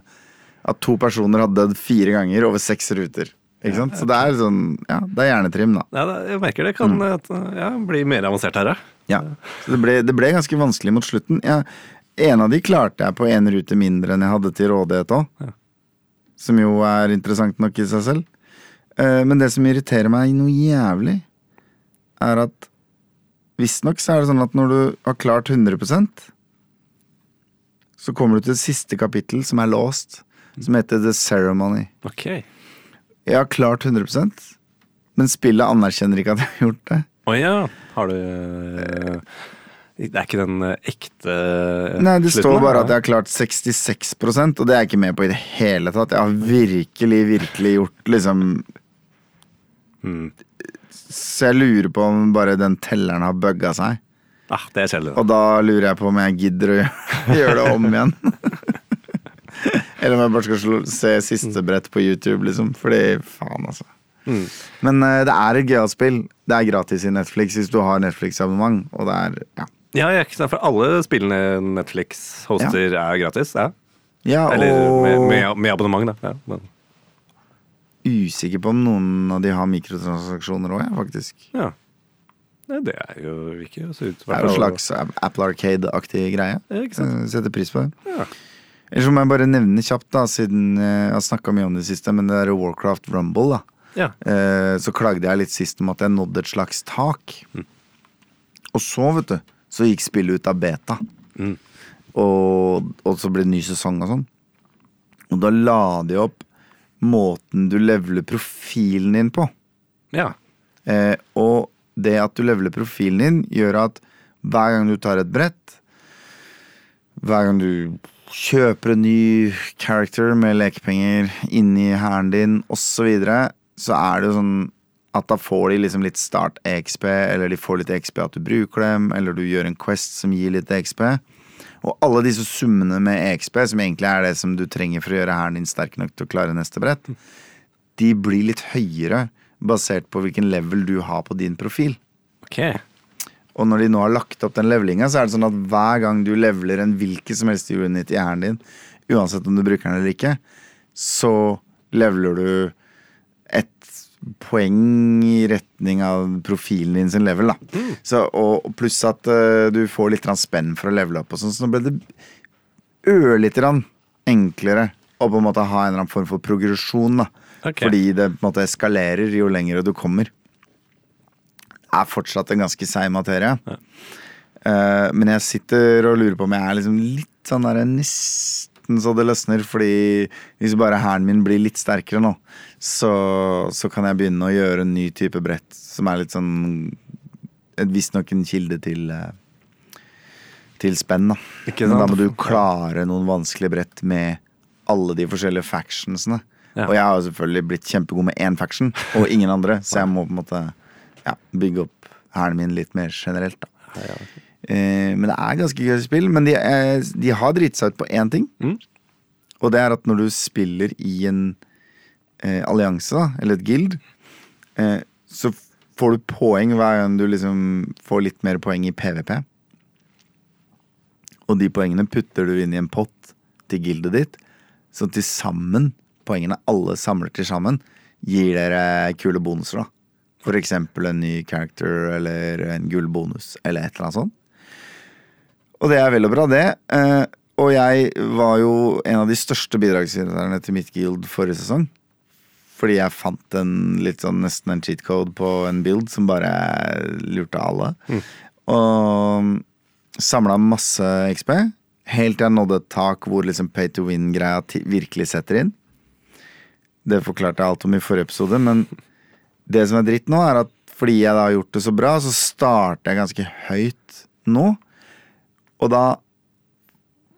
at to personer har dødd fire ganger over seks ruter. Ikke sant? Så det er sånn, ja, det er hjernetrim, da. Ja, jeg merker det kan mm. ja, bli mer avansert her, ja. Så det ble, det ble ganske vanskelig mot slutten. Ja, en av de klarte jeg på en rute mindre enn jeg hadde til rådighet òg. Som jo er interessant nok i seg selv. Eh, Men det som irriterer meg noe jævlig, er at visstnok så er det sånn at når du har klart 100% så kommer du til det siste kapittel som er låst, som heter The Ceremony. Ok. Jeg har klart 100% men spillet anerkjenner ikke at jeg har gjort det. Å ja. Har du eh, Det er ikke den eh, ekte Nei, det slutten, står bare at jeg har klart 66% og det er jeg ikke med på i det hele tatt. Jeg har virkelig, virkelig gjort liksom Mm. Så jeg lurer på om bare den telleren har bugga seg. Ah, det er kjedelig. Og da lurer jeg på om jeg gidder å gjøre, det om igjen. Eller om jeg bare skal se siste brett på YouTube, liksom. Fordi faen, altså. Mm. Men uh, det er et gøyalt spill. Det er gratis i Netflix hvis du har Netflix-abonnement. Og det er ja. Ja, jeg for alle spillene Netflix hoster er gratis. Ja. ja Eller og med, med, med abonnement, da. Ja, men, usikker på om noen av de har mikrotransaksjoner òg, faktisk. ja. Nei, det er jo ikke så ut Det er jo en slags Apple Arcade-aktig greie. Ja, ikke sant? Eh, Setter pris på det. Ja. Eller så må jeg bare nevne kjapt, da, siden eh, jeg har snakka mye om det siste, men det der Warcraft Rumble, da. Ja. Eh, Så klagde jeg litt sist om at jeg nådde et slags tak. Og så, vet du, så gikk spillet ut av beta. Mm. Og, og så ble det ny sesong og sånn. Og da la de opp måten du leveler profilen din på. ja. Eh, og det at du leveler profilen din, gjør at hver gang du tar et brett, hver gang du kjøper en ny character med lekepenger inni hæren din, osv., så, videre, så er det jo sånn at da får de liksom litt start EXP, eller de får litt EXP at du bruker dem, eller du gjør en Quest som gir litt EXP. Og alle disse summene med EXP, som egentlig er det som du trenger for å gjøre hæren din sterk nok til å klare neste brett, de blir litt høyere basert på hvilken level du har på din profil. Ok. Og når de nå har lagt opp den levelinga, så er det sånn at hver gang du leveler en hvilken som helst unit i hæren din, uansett om du bruker den eller ikke, så leveler du poeng i retning av profilen din sin level, da. Så, og pluss at uh, du får litt spenn for å levele opp og sånn, så nå ble det ørlite grann enklere å på en måte ha en eller annen form for progresjon, da. Okay. Fordi det på en måte eskalerer jo lenger du kommer. Det Er fortsatt en ganske seig materie. Eh, men jeg sitter og lurer på om jeg er liksom litt sånn der nesten så det løsner. Fordi hvis bare hæren min blir litt sterkere nå, så, så kan jeg begynne å gjøre en ny type brett som er litt sånn visstnok en kilde til eh, Til spenn, da. Men da må du klare noen vanskelige brett med alle de forskjellige factionsene. Ja. Og jeg har jo selvfølgelig blitt kjempegod med én faction og ingen andre, så jeg må på en måte ja, bygge opp hæren min litt mer generelt, da. Eh, men det er ganske gøy spill. Men de, er, de har driti seg ut på én ting. Mm. Og det er at når du spiller i en eh, allianse, da, eller et guild, eh, så får du poeng hver gang du liksom får litt mer poeng i PVP. Og de poengene putter du inn i en pott til gildet ditt. Så til sammen, poengene alle samler til sammen, gir dere kule bonuser, da. For eksempel en ny character eller en gullbonus eller et eller annet sånt. Og det er vel og bra, det. Eh, og jeg var jo en av de største bidragsyterne til mitt guild forrige sesong. Fordi jeg fant en litt sånn nesten en cheat code på en build som bare lurte alle. Og samla masse XP. Helt til jeg nådde et tak hvor liksom pay to win-greia virkelig setter inn. Det forklarte jeg alt om i forrige episode, men det som er dritt nå, er at fordi jeg da har gjort det så bra, så starter jeg ganske høyt nå. Og da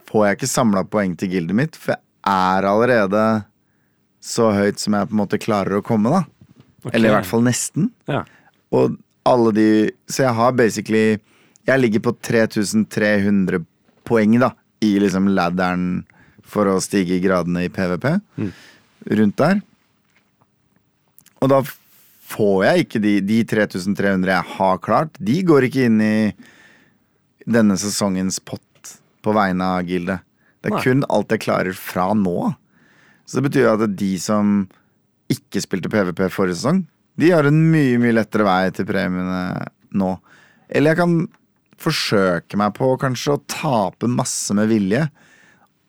får jeg ikke samla poeng til gildet mitt, for jeg er allerede så høyt som jeg på en måte klarer å komme, da. Eller i hvert fall nesten. Ja. Og alle de Så jeg har basically Jeg ligger på 3300 poeng, da, i liksom ladderen for å stige i gradene i PVP. Rundt der. Og da får jeg ikke de, de 3300 jeg har klart, de går ikke inn i denne sesongens pott på vegne av gildet. Det er Nei. kun alt jeg klarer fra nå. Så det betyr at de som ikke spilte PVP forrige sesong, de har en mye, mye lettere vei til premiene nå. Eller jeg kan forsøke meg på kanskje å tape masse med vilje,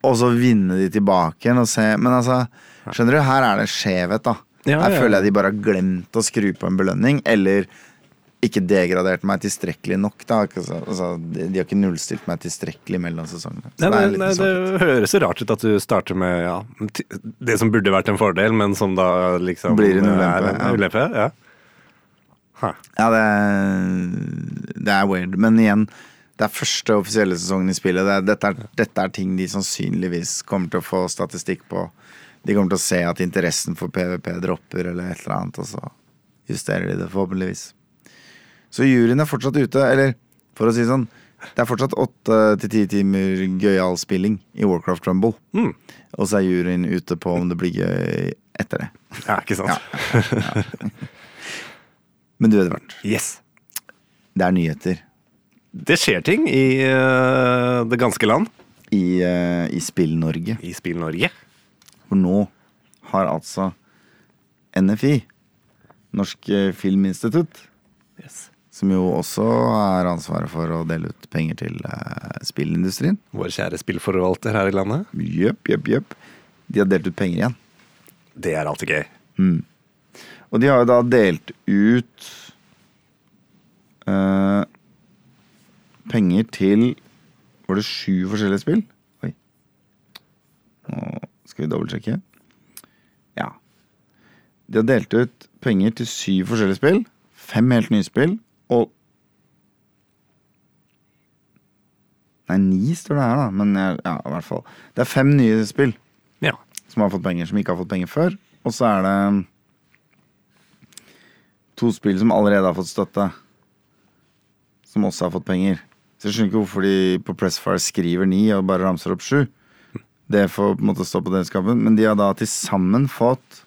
og så vinne de tilbake igjen og se Men altså, skjønner du, her er det skjevhet, da. Ja, her ja. føler jeg de bare har glemt å skru på en belønning, eller ikke degradert meg tilstrekkelig nok. da altså, de, de har ikke nullstilt meg tilstrekkelig mellom sesongene. Nei, det nei, nei, det høres så rart ut at du starter med ja, det som burde vært en fordel, men som da liksom Blir en ulempe, er ja. ulempe. Ja. Huh. Ja, det det er weird. Men igjen, det er første offisielle sesongen i spillet. Det er, dette, er, dette er ting de sannsynligvis kommer til å få statistikk på. De kommer til å se at interessen for PVP dropper eller et eller annet, og så justerer de det forhåpentligvis. Så juryen er fortsatt ute, eller for å si sånn, det er fortsatt åtte til ti timer gøyal spilling i Warcraft Rumble. Mm. Og så er juryen ute på om det blir gøy etter det. ja, ikke sant. Men du, Edvard, Yes. det er nyheter Det skjer ting i uh, det ganske land. i, uh, i Spill-Norge. I Spill-Norge. For nå har altså NFI, Norsk eh, Filminstitutt, Yes. Som jo også er ansvaret for å dele ut penger til eh, spillindustrien. Vår kjære spillforvalter her i landet. Jepp, jepp, jepp. De har delt ut penger igjen. Det er alltid gøy. Og de har jo da delt ut eh, penger til Var det sju forskjellige spill? Oi. Nå skal vi dobbeltsjekke. Ja. De har delt ut penger til syv forskjellige spill. Fem helt nye spill. Og Nei, ni står det her, da. Men jeg, ja, i hvert fall. Det er fem nye spill Ja. som har fått penger, som ikke har fått penger før. Og så er det to spill som allerede har fått støtte, som også har fått penger. Så jeg skjønner ikke hvorfor de på Pressfire skriver ni og bare ramser opp sju. Det får på en måte stå på den skapen, men de har da til sammen fått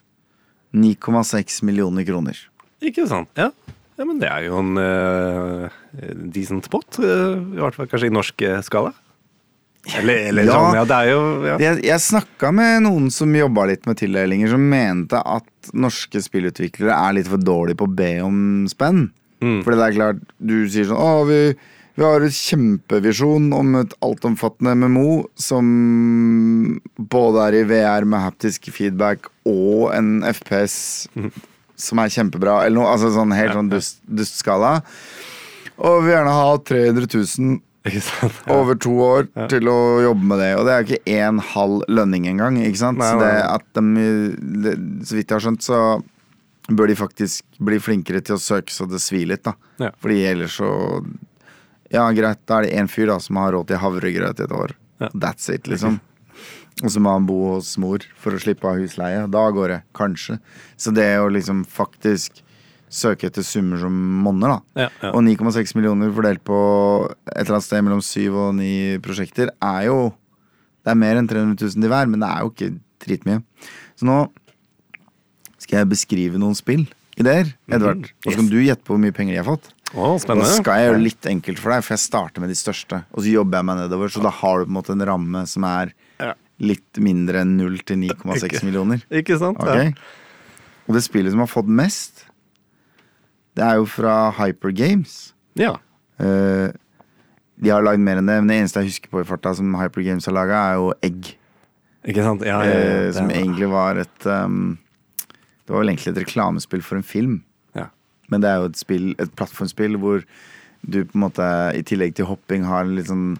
9,6 millioner kroner. Ikke sant? Ja. Ja men det er jo en uh, decent pot. Uh, I hvert fall kanskje i norsk eh, skala. Eller, eller Ja. sånn, ja. Det er jo ja. Jeg, jeg snakka med noen som jobba litt med tildelinger, som mente at norske spillutviklere er litt for dårlige på å be om spenn. Mm. Fordi det er klart, du sier sånn Å, vi, vi har et kjempevisjon om et altomfattende MMO som både er i VR med haptisk feedback og en FPS som er kjempebra, eller noe. Altså sånn helt sånn dust, dustskala. Og vi vil gjerne ha 300 000 Ikke sant? Ja. over to år til å jobbe med det. Og det er jo ikke en halv lønning engang. Ikke sant? Nei, så, nei, at de, det, så vidt jeg har skjønt, så bør de faktisk bli flinkere til å søke så det svir litt, da. Ja. Fordi ellers så Ja, greit, da er det én fyr da som har råd til havregrøt i et år. Ja. That's it, liksom. Og så må han bo hos mor for å slippe av husleie. Da går det, kanskje. Så det å liksom faktisk søke etter summer som monner, da. Ja, ja. Og 9,6 millioner fordelt på et eller annet sted mellom syv og ni prosjekter er jo Det er mer enn 300 000 til hver, men det er jo ikke dritmye. Så nå skal jeg beskrive noen spill. Ideer, Edvard. Og så kan du gjette på hvor mye penger de har fått. Å, Da skal jeg gjøre litt enkelt for deg, for jeg starter med de største. Og så jobber jeg meg nedover, så da har du på en måte en ramme som er. Litt mindre enn 0 til 9,6 millioner. Ikke sant? Okay. Ja. Og det spillet som har fått mest, det er jo fra Hyper Games. ja. Uh, de har lagd mer enn det, men det eneste jeg husker på i farta som Hyper Games har laga, er jo Egg. Ikke sant? Ja, ja, det som egentlig var et um, Det var vel egentlig et reklamespill for en film. ja. Men det er jo et spill, et plattformspill hvor du på en måte i tillegg til hopping har en litt sånn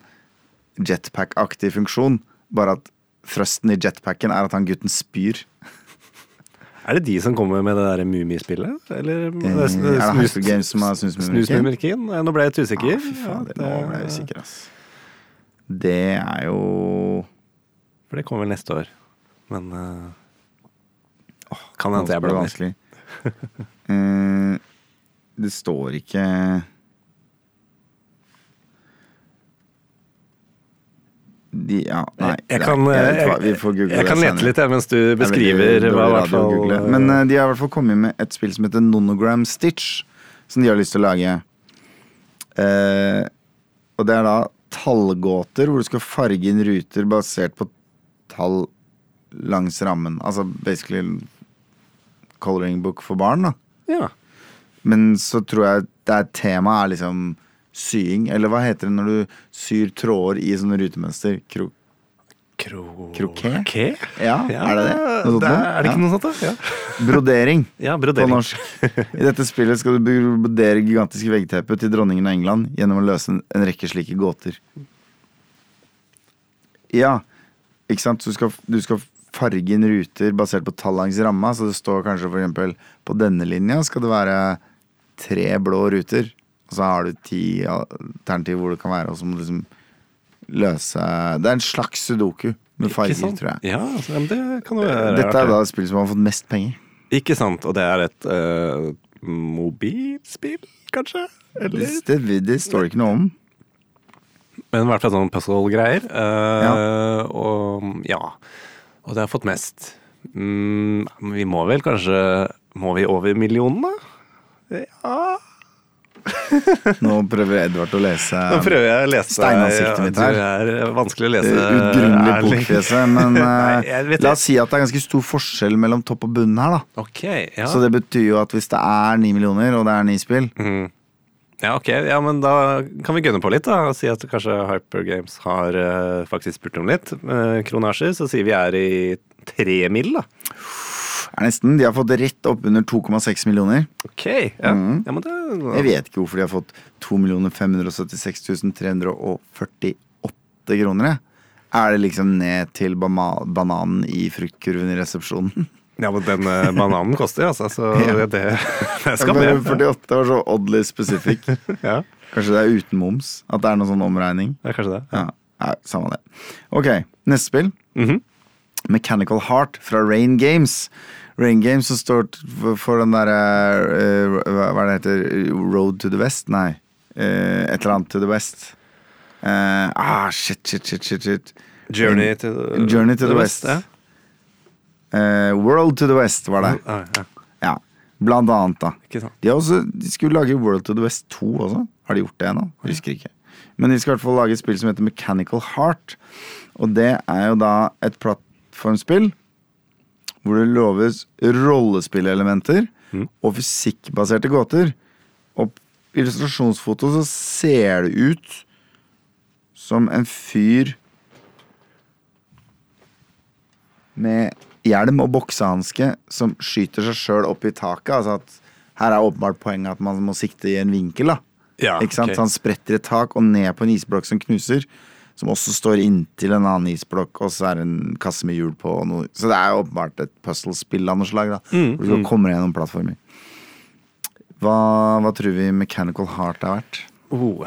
jetpack-aktig funksjon. Bare at thrusten i jetpacken er at han gutten spyr. Er det de som kommer med det der Mummispillet? Eller Eh, er det Hyper Games som har Snusmumrikken? Nå ble jeg litt usikker. Ah, faen, det, nå ble jeg usikker, ass. Det er jo For det kommer vel neste år. Men uh, Kan Nå hende jeg ble det. Eh, det står ikke De, ja, nei. Jeg kan, Jeg vet jeg, hva, vi jeg det kan lete litt jeg, mens du er beskriver hva i hvert fall. Men uh, de har i hvert fall kommet med et spill som heter Nonogram Stitch, som de har lyst til å lage. Uh, og det er da tallgåter hvor du skal farge inn ruter basert på tall langs rammen. Altså basically coloring book for barn, da. Ja. Men så tror jeg det er temaet er liksom sying. Eller hva heter det når du syr tråder i sånne rutemønster? Kro Kro... Kroké? Kroké? ja, er det det? Noe det er, er det ikke Ja. noe sånt, da? Ja, Brodering. ja På norsk. I dette spillet skal du brodere gigantiske veggteppet til dronningen av England gjennom å løse en, en rekke slike gåter. Ja, ikke sant? Så du skal, du skal farge inn ruter basert på tall langs ramma. Så det står kanskje for eksempel på denne linja skal det være tre blå ruter. Og så har du ti alternativ hvor det kan være, og så må du liksom løse Det er en slags sudoku med farger, tror jeg. Ja, altså, det kan jo være Dette er da et spill som har fått mest penger. Ikke sant, og det er et uh, mobilspill, kanskje? Eller? Det, det, det står ikke noe om. Men i hvert fall sånn puzzle-greier. eh, Og ja. Og det har fått mest. Mm, vi må vel kanskje Må vi over millionene? Ja Nå prøver Edvard å lese Nå prøver jeg å lese Steinansiktet mitt her. Det er vanskelig å lese. ugrunnelig Erling. bokfjeset. Men Nei, eh, vet la oss si at det er ganske stor forskjell mellom topp og bunn her. da Okay, ja. Så det betyr jo at hvis det er ni millioner, og det er ni spill mm. Ja, ok. Ja, men da kan vi gunne på litt, da. Og si at kanskje Hyper Games har uh, faktisk spurt om litt uh, kronasjer. Så sier vi er i tre mil, da. Er nesten De har fått rett opp under 2,6 millioner. Ok. Ja, Mm. ja det Jeg vet ikke hvorfor de har fått 2 576 348 kroner. Er det liksom ned til bananen i fruktkurven i resepsjonen? Ja, men den eh, bananen koster, altså. Så det, det skal med. 48 var så oddly specific. Ja, Kanskje det er uten moms? At det er noen sånn omregning? det er kanskje det. Ja, ja Samme det. Ok, neste spill. Mhm. Mechanical Heart fra Rain Games. Rain Games som står for- den derre uh, hva er det heter? Road to the West? Nei. Uh, et eller annet to the West. Uh, ah, shit, shit, shit, shit, shit. Journey to the, Journey to the West. Ja. Eh, World to the West var det. Ah, ja. Ja, Blant annet, da. De, har også, de skulle lage World to the West 2 også. Har de gjort det ennå? Husker ikke. Men de skal i hvert fall lage et spill som heter Mechanical Heart. Og det er jo da et plattformspill hvor det loves rollespillelementer og fysikkbaserte gåter. Og på illustrasjonsfoto så ser det ut som en fyr med hjelm og boksehanske som skyter seg sjøl opp i taket. Altså at her er åpenbart poenget at man må sikte i en vinkel. da Ja, Ikke sant? Okay. Så han spretter et tak og ned på en isblokk som knuser. Som også står inntil en annen isblokk, og så er det en kasse med hjul på. Noe. Så det er jo åpenbart et puzzle-spill av noe slag. da Mm, Hvor du kommer gjennom plattformer. Hva, hva tror vi Mechanical Heart er verdt? Oh,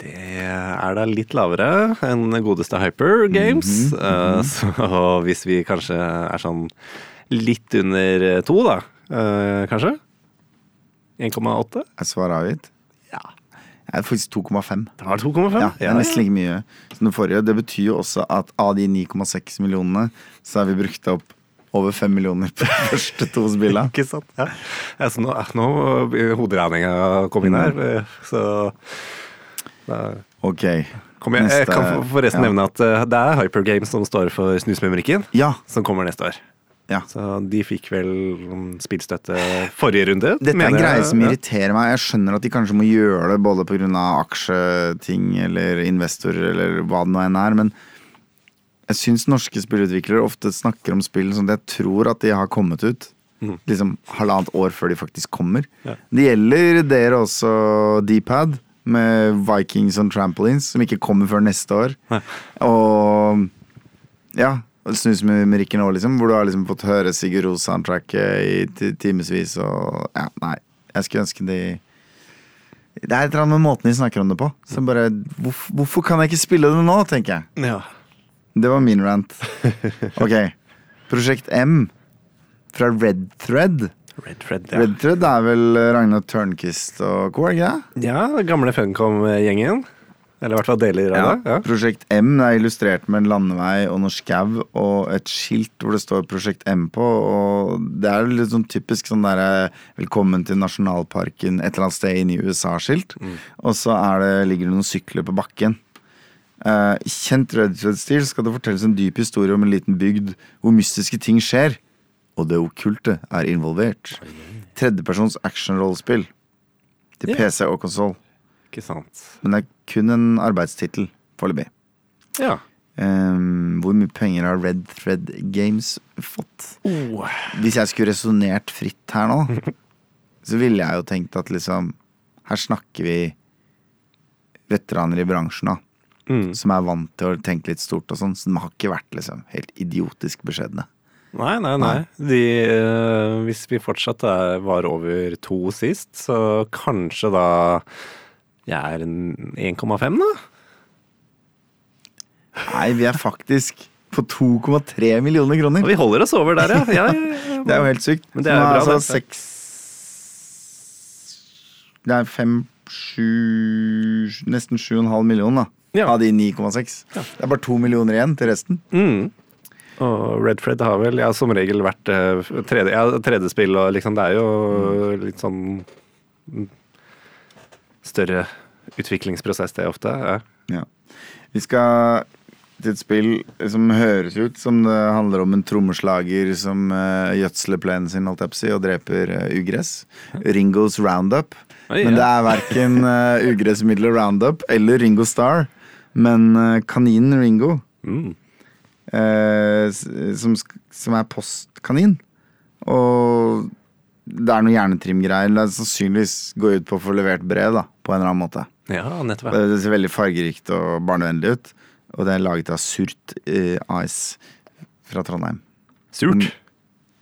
det er da litt lavere enn godeste Hyper Games. Eh, så hvis vi kanskje er sånn litt under to, da, eh, kanskje? 1,8? Er svaret avgitt? Ja. Jeg er faktisk 2,5. Det var 2,5? Ja, det er nesten like mye det forrige. Det betyr jo også at av de 9,6 millionene, så har vi brukt opp over 5 millioner på de første to spillene. Ikke sant? Ja. Altså, nå, nå begynner hoderegninga kom inn her, eh, så da Ok. kom jeg, jeg kan forresten ja. nevne at eh, det er Hyper Games som står for Snusmumrikken, Ja. som kommer neste år. Ja. Så de fikk vel mm, spillstøtte forrige runde. Dette er en greie som irriterer meg. Jeg skjønner at de kanskje må gjøre det både pga. aksjeting eller investorer eller hva det nå enn er, men jeg syns norske spillutviklere ofte snakker om spill som jeg tror at de har kommet ut. Liksom halvannet år før de faktisk kommer. Ja. Det gjelder dere også, Dpad, med Vikings on Trampolines, som ikke kommer før neste år. Ja. Og ja, Snusmumrikken òg, liksom, hvor du har liksom fått høre Sigurd Ros-soundtracket i ti- timevis og Ja, nei. Jeg skulle ønske de Det er et eller annet med måten de snakker om det på. Så bare hvorfor, hvorfor kan jeg ikke spille det nå, tenker jeg. Ja. Det var min rant. Ok. Prosjekt M fra Red Thread. Red Thread, ja. Red Thread er vel Ragnar Tørnquist og co., er det ikke det? Ja, gamle Funcom-gjengen. Eller i hvert fall deler av det. Ja. Prosjekt M er illustrert med en landevei og noe skau og et skilt hvor det står Prosjekt M på. Og det er litt sånn typisk sånn derre 'Velkommen til nasjonalparken' et eller annet sted inne i USA-skilt. Og så det, ligger det noen sykler på bakken. Uh, kjent Red Thread-stil skal det fortelles en dyp historie om en liten bygd hvor mystiske ting skjer. Og det okkulte er involvert. Tredjepersons action-rollespill. Til PC og konsoll. Ikke sant. Men det er kun en arbeidstittel foreløpig. Ja. Um, hvor mye penger har Red Thread Games fått? Oh. Hvis jeg skulle resonnert fritt her nå, så ville jeg jo tenkt at liksom Her snakker vi veteraner i bransjen, da. Mm. Som er vant til å tenke litt stort og sånn. Så de har ikke vært liksom helt idiotisk beskjedne. Nei, nei, nei. De, uh, hvis vi fortsatt er, var over to sist, så kanskje da jeg er en 1,5, da? Nei, vi er faktisk på 2,3 millioner kroner. Og vi holder oss over der, ja. ja, ja, ja. Det er jo helt sykt. Men det er jo bra, altså det. seks Det er fem, sju Nesten 7,5 millioner, da. Ja. Av de 9,6. Det er bare to millioner igjen til resten. Mm. Og Red Fred har vel ja, som regel vært eh, 3D, ja, 3D-spill, og liksom det er jo litt sånn større utviklingsprosess, det ofte. Ja. Ja. Vi skal til et spill som høres ut som det handler om en trommeslager som uh, gjødsler plenen sin holdt jeg på å si, og dreper eh, ugress. Ringos Roundup. Oi, Men det er verken uh, ugressmiddelet Roundup eller Ringo Star, men eh, kaninen Ringo. Mm. eh, som, som er postkanin. Og det er noe hjernetrimgreier. Det er sannsynligvis gå ut på å få levert brev, da, på en eller annen måte. ja, nettopp. Det ser veldig fargerikt og barnevennlig ut. Og det er laget av Surt eh, AS fra Trondheim. Surt.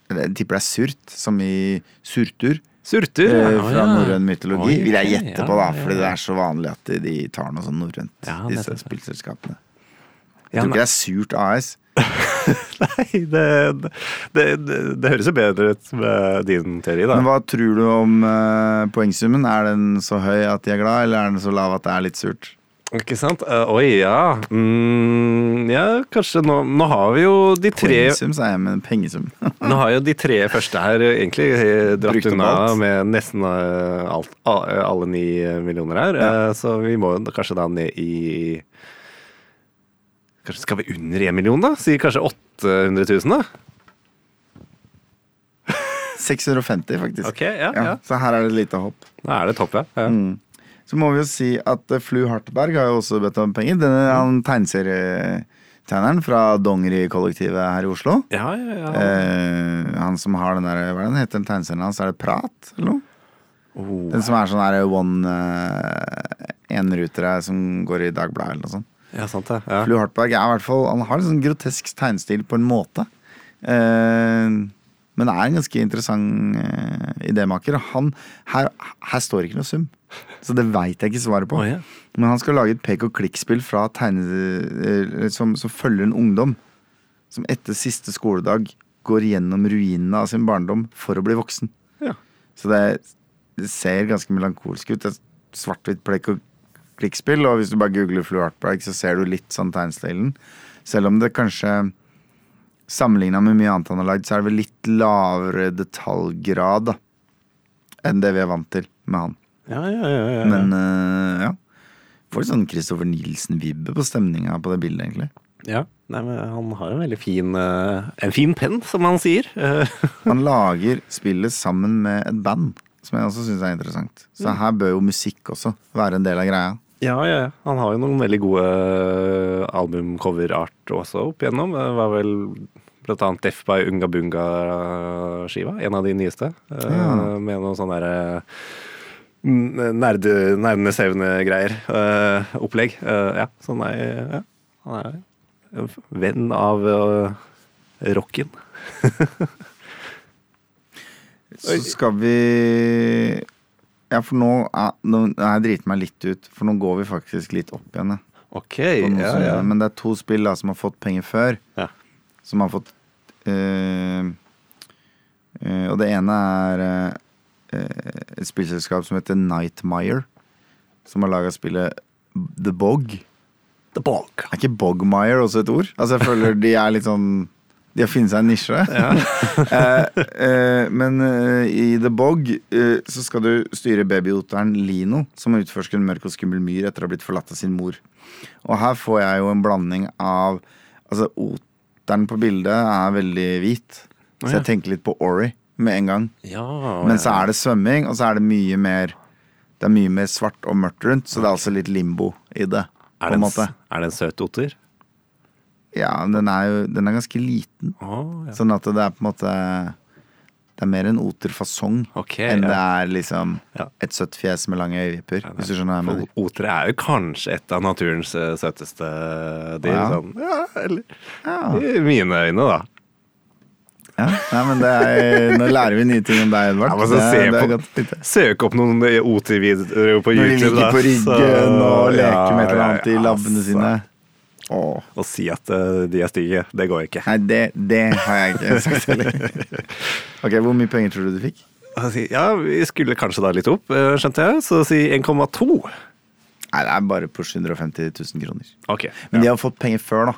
Jeg tipper det er surt, som i surtur. Surtur, eh, ja. fra ja. norrøn mytologi, Oi, vil jeg gjette ja, på, da. Fordi det er så vanlig at de, tar noe sånn norrønt, disse spillselskapene. Jeg Ja, tror ikke det er Surt AS. Nei, det, det, det, det høres jo bedre ut med din teori, da. Men hva tror du om uh, poengsummen? Er den så høy at de er glad, eller er den så lav at det er litt surt? Ikke sant? Uh, oi, ja. Mm, ja, kanskje nå Nå har vi jo de tre Poengsum, sa jeg, men pengesum. Nå har jo de tre første her egentlig eh, dratt unna med nesten alt, alle ni millioner her. Ja. Uh, Så vi må kanskje da ned i Kanskje skal vi under én million, da? Sier kanskje 800 000, da? 650, faktisk. Ok, ja, Ja, så her er det et lite hopp. Da er det topp, ja. ja. Mm. Så må vi jo si at eh, Flu Hartberg har jo også bedt om penger. Denne er han tegneserietegneren fra Dongeri-kollektivet her i Oslo. Ja, ja, ja. Eh, han som har den der, hva den heter den tegneserien hans? Er det Prat, eller noe? Oh. Den som er sånn der one uh, enrutere som går i Dagbladet eller noe sånt. Ja, sant det. Ja. Flu Hartberg er i hvert fall Han har en sånn grotesk tegnestil på en måte. Eh, men er en ganske interessant eh, idémaker. Han, her, her står ikke noe sum, så det veit jeg ikke svaret på. Oh, ja. Men han skal lage et pek og klikk-spill eh, som, som følger en ungdom som etter siste skoledag går gjennom ruinene av sin barndom for å bli voksen. Ja. Så det, det ser ganske melankolsk ut. Svart-hvitt pek og klikk-spill, og hvis du bare googler Flu Artberg, så ser du litt sånn tegnstilen. Selv om det kanskje Sammenligna med mye annet han har lagd, så er det vel litt lavere detaljgrad da, enn det vi er vant til med han. Ja, ja, ja, ja, ja. Men uh, ja. Får litt sånn Christopher Nielsen-vibbe på stemninga på det bildet, egentlig. ja. Nei, men han har en veldig fin uh, En fin penn, som han sier. Han lager spillet sammen med et band, som jeg også syns er interessant. Så her bør jo musikk også være en del av greia. Ja, ja, ja. Han har jo noen veldig gode albumcoverart albumcover-art også opp igjennom. Det var vel blant annet Def by Unga Bunga-skiva, en av de nyeste. eh, Ja. Med noen sånne derre nerde, nerdene-sevne-greier. eh, opplegg. Eh, ja, så nei ja. Han er en venn av eh, rocken. Så skal vi Ja, for nå, er- nå jeg driti meg litt ut, for nå går vi faktisk litt opp igjen. Ok, ja, ja. Men det er to spill da som har fått penger før. Ja. Som har fått øh, øh, Og det ene er eh, et spillselskap som heter Nightmire. Som har laga spillet The Bog. The Bog. Er ikke Bogmire også et ord? Altså jeg føler de er litt sånn De har funnet seg en nisje. eh, eh, men eh, i The Bog eh, så skal du styre babyoteren Lino, som utforsker en mørk og skummel myr etter å ha blitt forlatt av sin mor. Og her får jeg jo en blanding av Altså, oteren på bildet er veldig hvit, så jeg tenker litt på Ori med en gang. Ja, Men så er det svømming, og så er det mye mer Det er mye mer svart og mørkt rundt, så det er altså litt limbo i det. er, på det en en, er det en søt oter? Ja, den er jo den er ganske liten. Oh, ja. Sånn at det er på en måte Det er mer en oterfasong okay, enn det er liksom Ja. et søtt fjes med lange øyevipper. Hvis du skjønner hva jeg mener. For Otere er jo kanskje et av naturens eh, søteste dyr. Ja. Sånn. ja, eller Ja. i mine øyne, da. Ja. Nei, men det er, nå lærer vi nye ting om deg, Edvard. Ja, det, se det på- godt å vite. Søk opp noen otervideoer på Når de ligger på ryggen så- og leker ja, med et eller annet i ja, labbene altså. sine. Åh. Å si at eh, de er stygge, det går ikke. Nei, det, det har jeg ikke sagt heller. Ok, Hvor mye penger tror du du fikk? Ja, vi skulle kanskje da litt opp, eh, skjønte jeg. Så si 1,2. Nei, Det er bare på 750 000 kroner. Ok. Men de har fått penger før, da.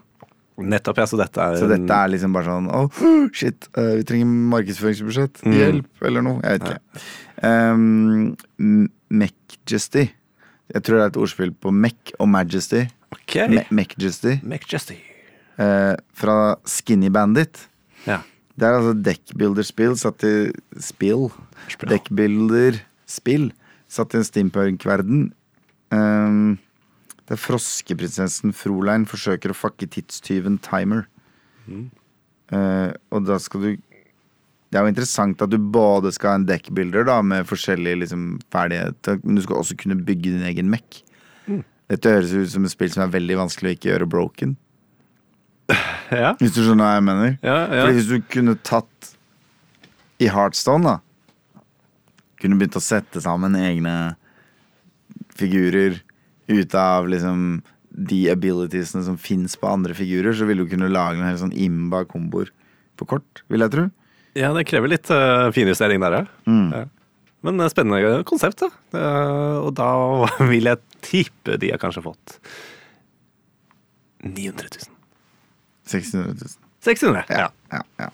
Nettopp, ja. Så dette er Så dette er liksom bare sånn Åh, shit, eh, vi trenger markedsføringsbudsjett. Mm. Hjelp, eller noe. Jeg vet ikke. Um, Majesty. Jeg tror det er et ordspill på Mac og Majesty. Ok. McJusty. Eh, fra Skinny Bandit. Ja. Det er altså dekkbilderspill satt til Spill. Dekkbilderspill satt i en steampunkverden. Um, der froskeprinsessen Frolein forsøker å fucke tidstyven Timer. Eh, og da skal du Det er jo interessant at du både skal ha en deckbuilder da med forskjellige liksom, ferdigheter, men du skal også kunne bygge din egen Mac. Dette høres ut som et spill som er veldig vanskelig å ikke gjøre broken. Ja. Hvis du skjønner hva jeg mener? Ja, ja. Fordi hvis du kunne tatt i Heartstone, da Kunne begynt å sette sammen egne figurer ut av liksom de abilitiesene som fins på andre figurer, så ville du kunne lage en hel sånn imba komboer på kort, vil jeg tro. Ja, det krever litt uh, finjustering der, ja. Mm. ja. Men eh, spennende konsept, da. Eh, og da vil jeg tippe de har kanskje fått 900 000. 600 000. 600? Ja, ja, ja.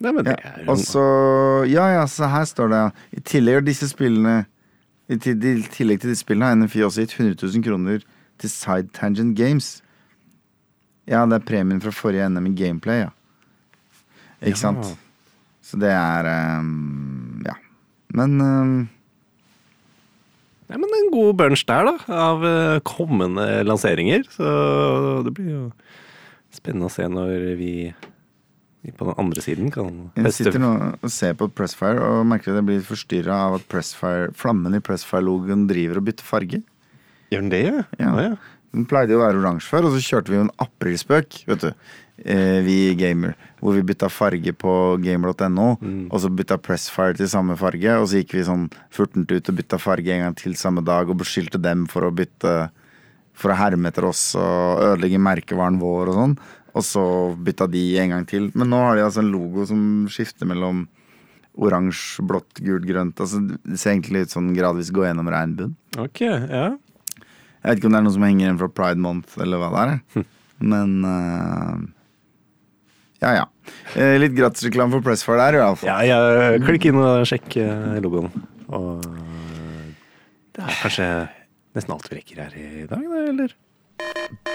Nei, men det ja. er jo Og så Ja, ja, så her står det I tillegg til disse spillene I tillegg til disse spillene har NFI også gitt 100 000 kroner til Side Tangent Games. Ja, det er premien fra forrige NM i gameplay, ja. Ikke Ja. sant? Så det er um, Ja. Men ehm, Ja, men en god bunch der, da, av eh, kommende lanseringer. Så det blir jo spennende å se når vi, vi på den andre siden kan jeg sitter nå og ser på Pressfire og merker at jeg blir forstyrra av at Pressfire, flammen i Pressfire-logoen driver og bytter farge. Gjør den det, ja? Ja. Ja. Den pleide jo å være oransje før, og så kjørte vi jo en aprilspøk, vet du. Eh, vi i Gamer. Hvor vi bytta farge på gamer.no, og så bytta Pressfire til samme farge. Og så gikk vi sånn furtent ut og bytta farge en gang til samme dag, og beskyldte dem for å bytte For å herme etter oss og ødelegge merkevaren vår og sånn. Og så bytta de en gang til. Men nå har de altså en logo som skifter mellom oransje, blått, gult, grønt. Altså, det ser egentlig ut som gradvis gå gjennom regnbuen. Ok, ja. Jeg vet ikke om det er noe som henger igjen fra Pride Month, eller hva det er. Men uh, ja, ja. Eh, litt gratisreklame for Pressfire der, i hvert fall. Ja, jeg, klikk inn og sjekk eh, logoen. Og det er kanskje nesten alt vi rekker her i dag, da, eller?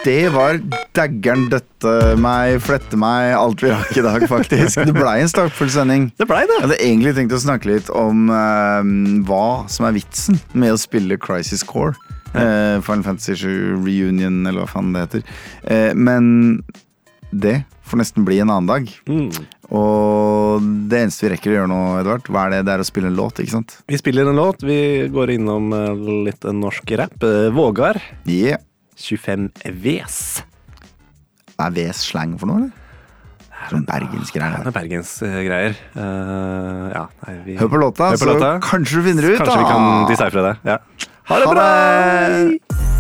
Det var daggeren døtte meg, flette meg, alt vi rakk i dag, faktisk. Det blei en stappfull sending. Det ble det! Jeg hadde egentlig tenkt å snakke litt om eh, hva som er vitsen med å spille Crisis Core. Eh, Final Fantasy 7 Reunion, eller hva faen det heter. Eh, men det får nesten bli en annen dag. Mm. Og det eneste vi rekker å gjøre nå, Edvard, hva er det? Det er å spille en låt, ikke sant? Vi spiller en låt. Vi går innom eh, litt norsk rap. Eh, Vågar. Yeah. 25 Vs. Er VS slang for noe, eller? Sånn bergensgreier. Er bergensgreier. Uh, ja, nei, vi Hør på låta, Hør på så låta. kanskje du finner ut, Kanskje vi kan decifre det. Ja. 好了拜拜。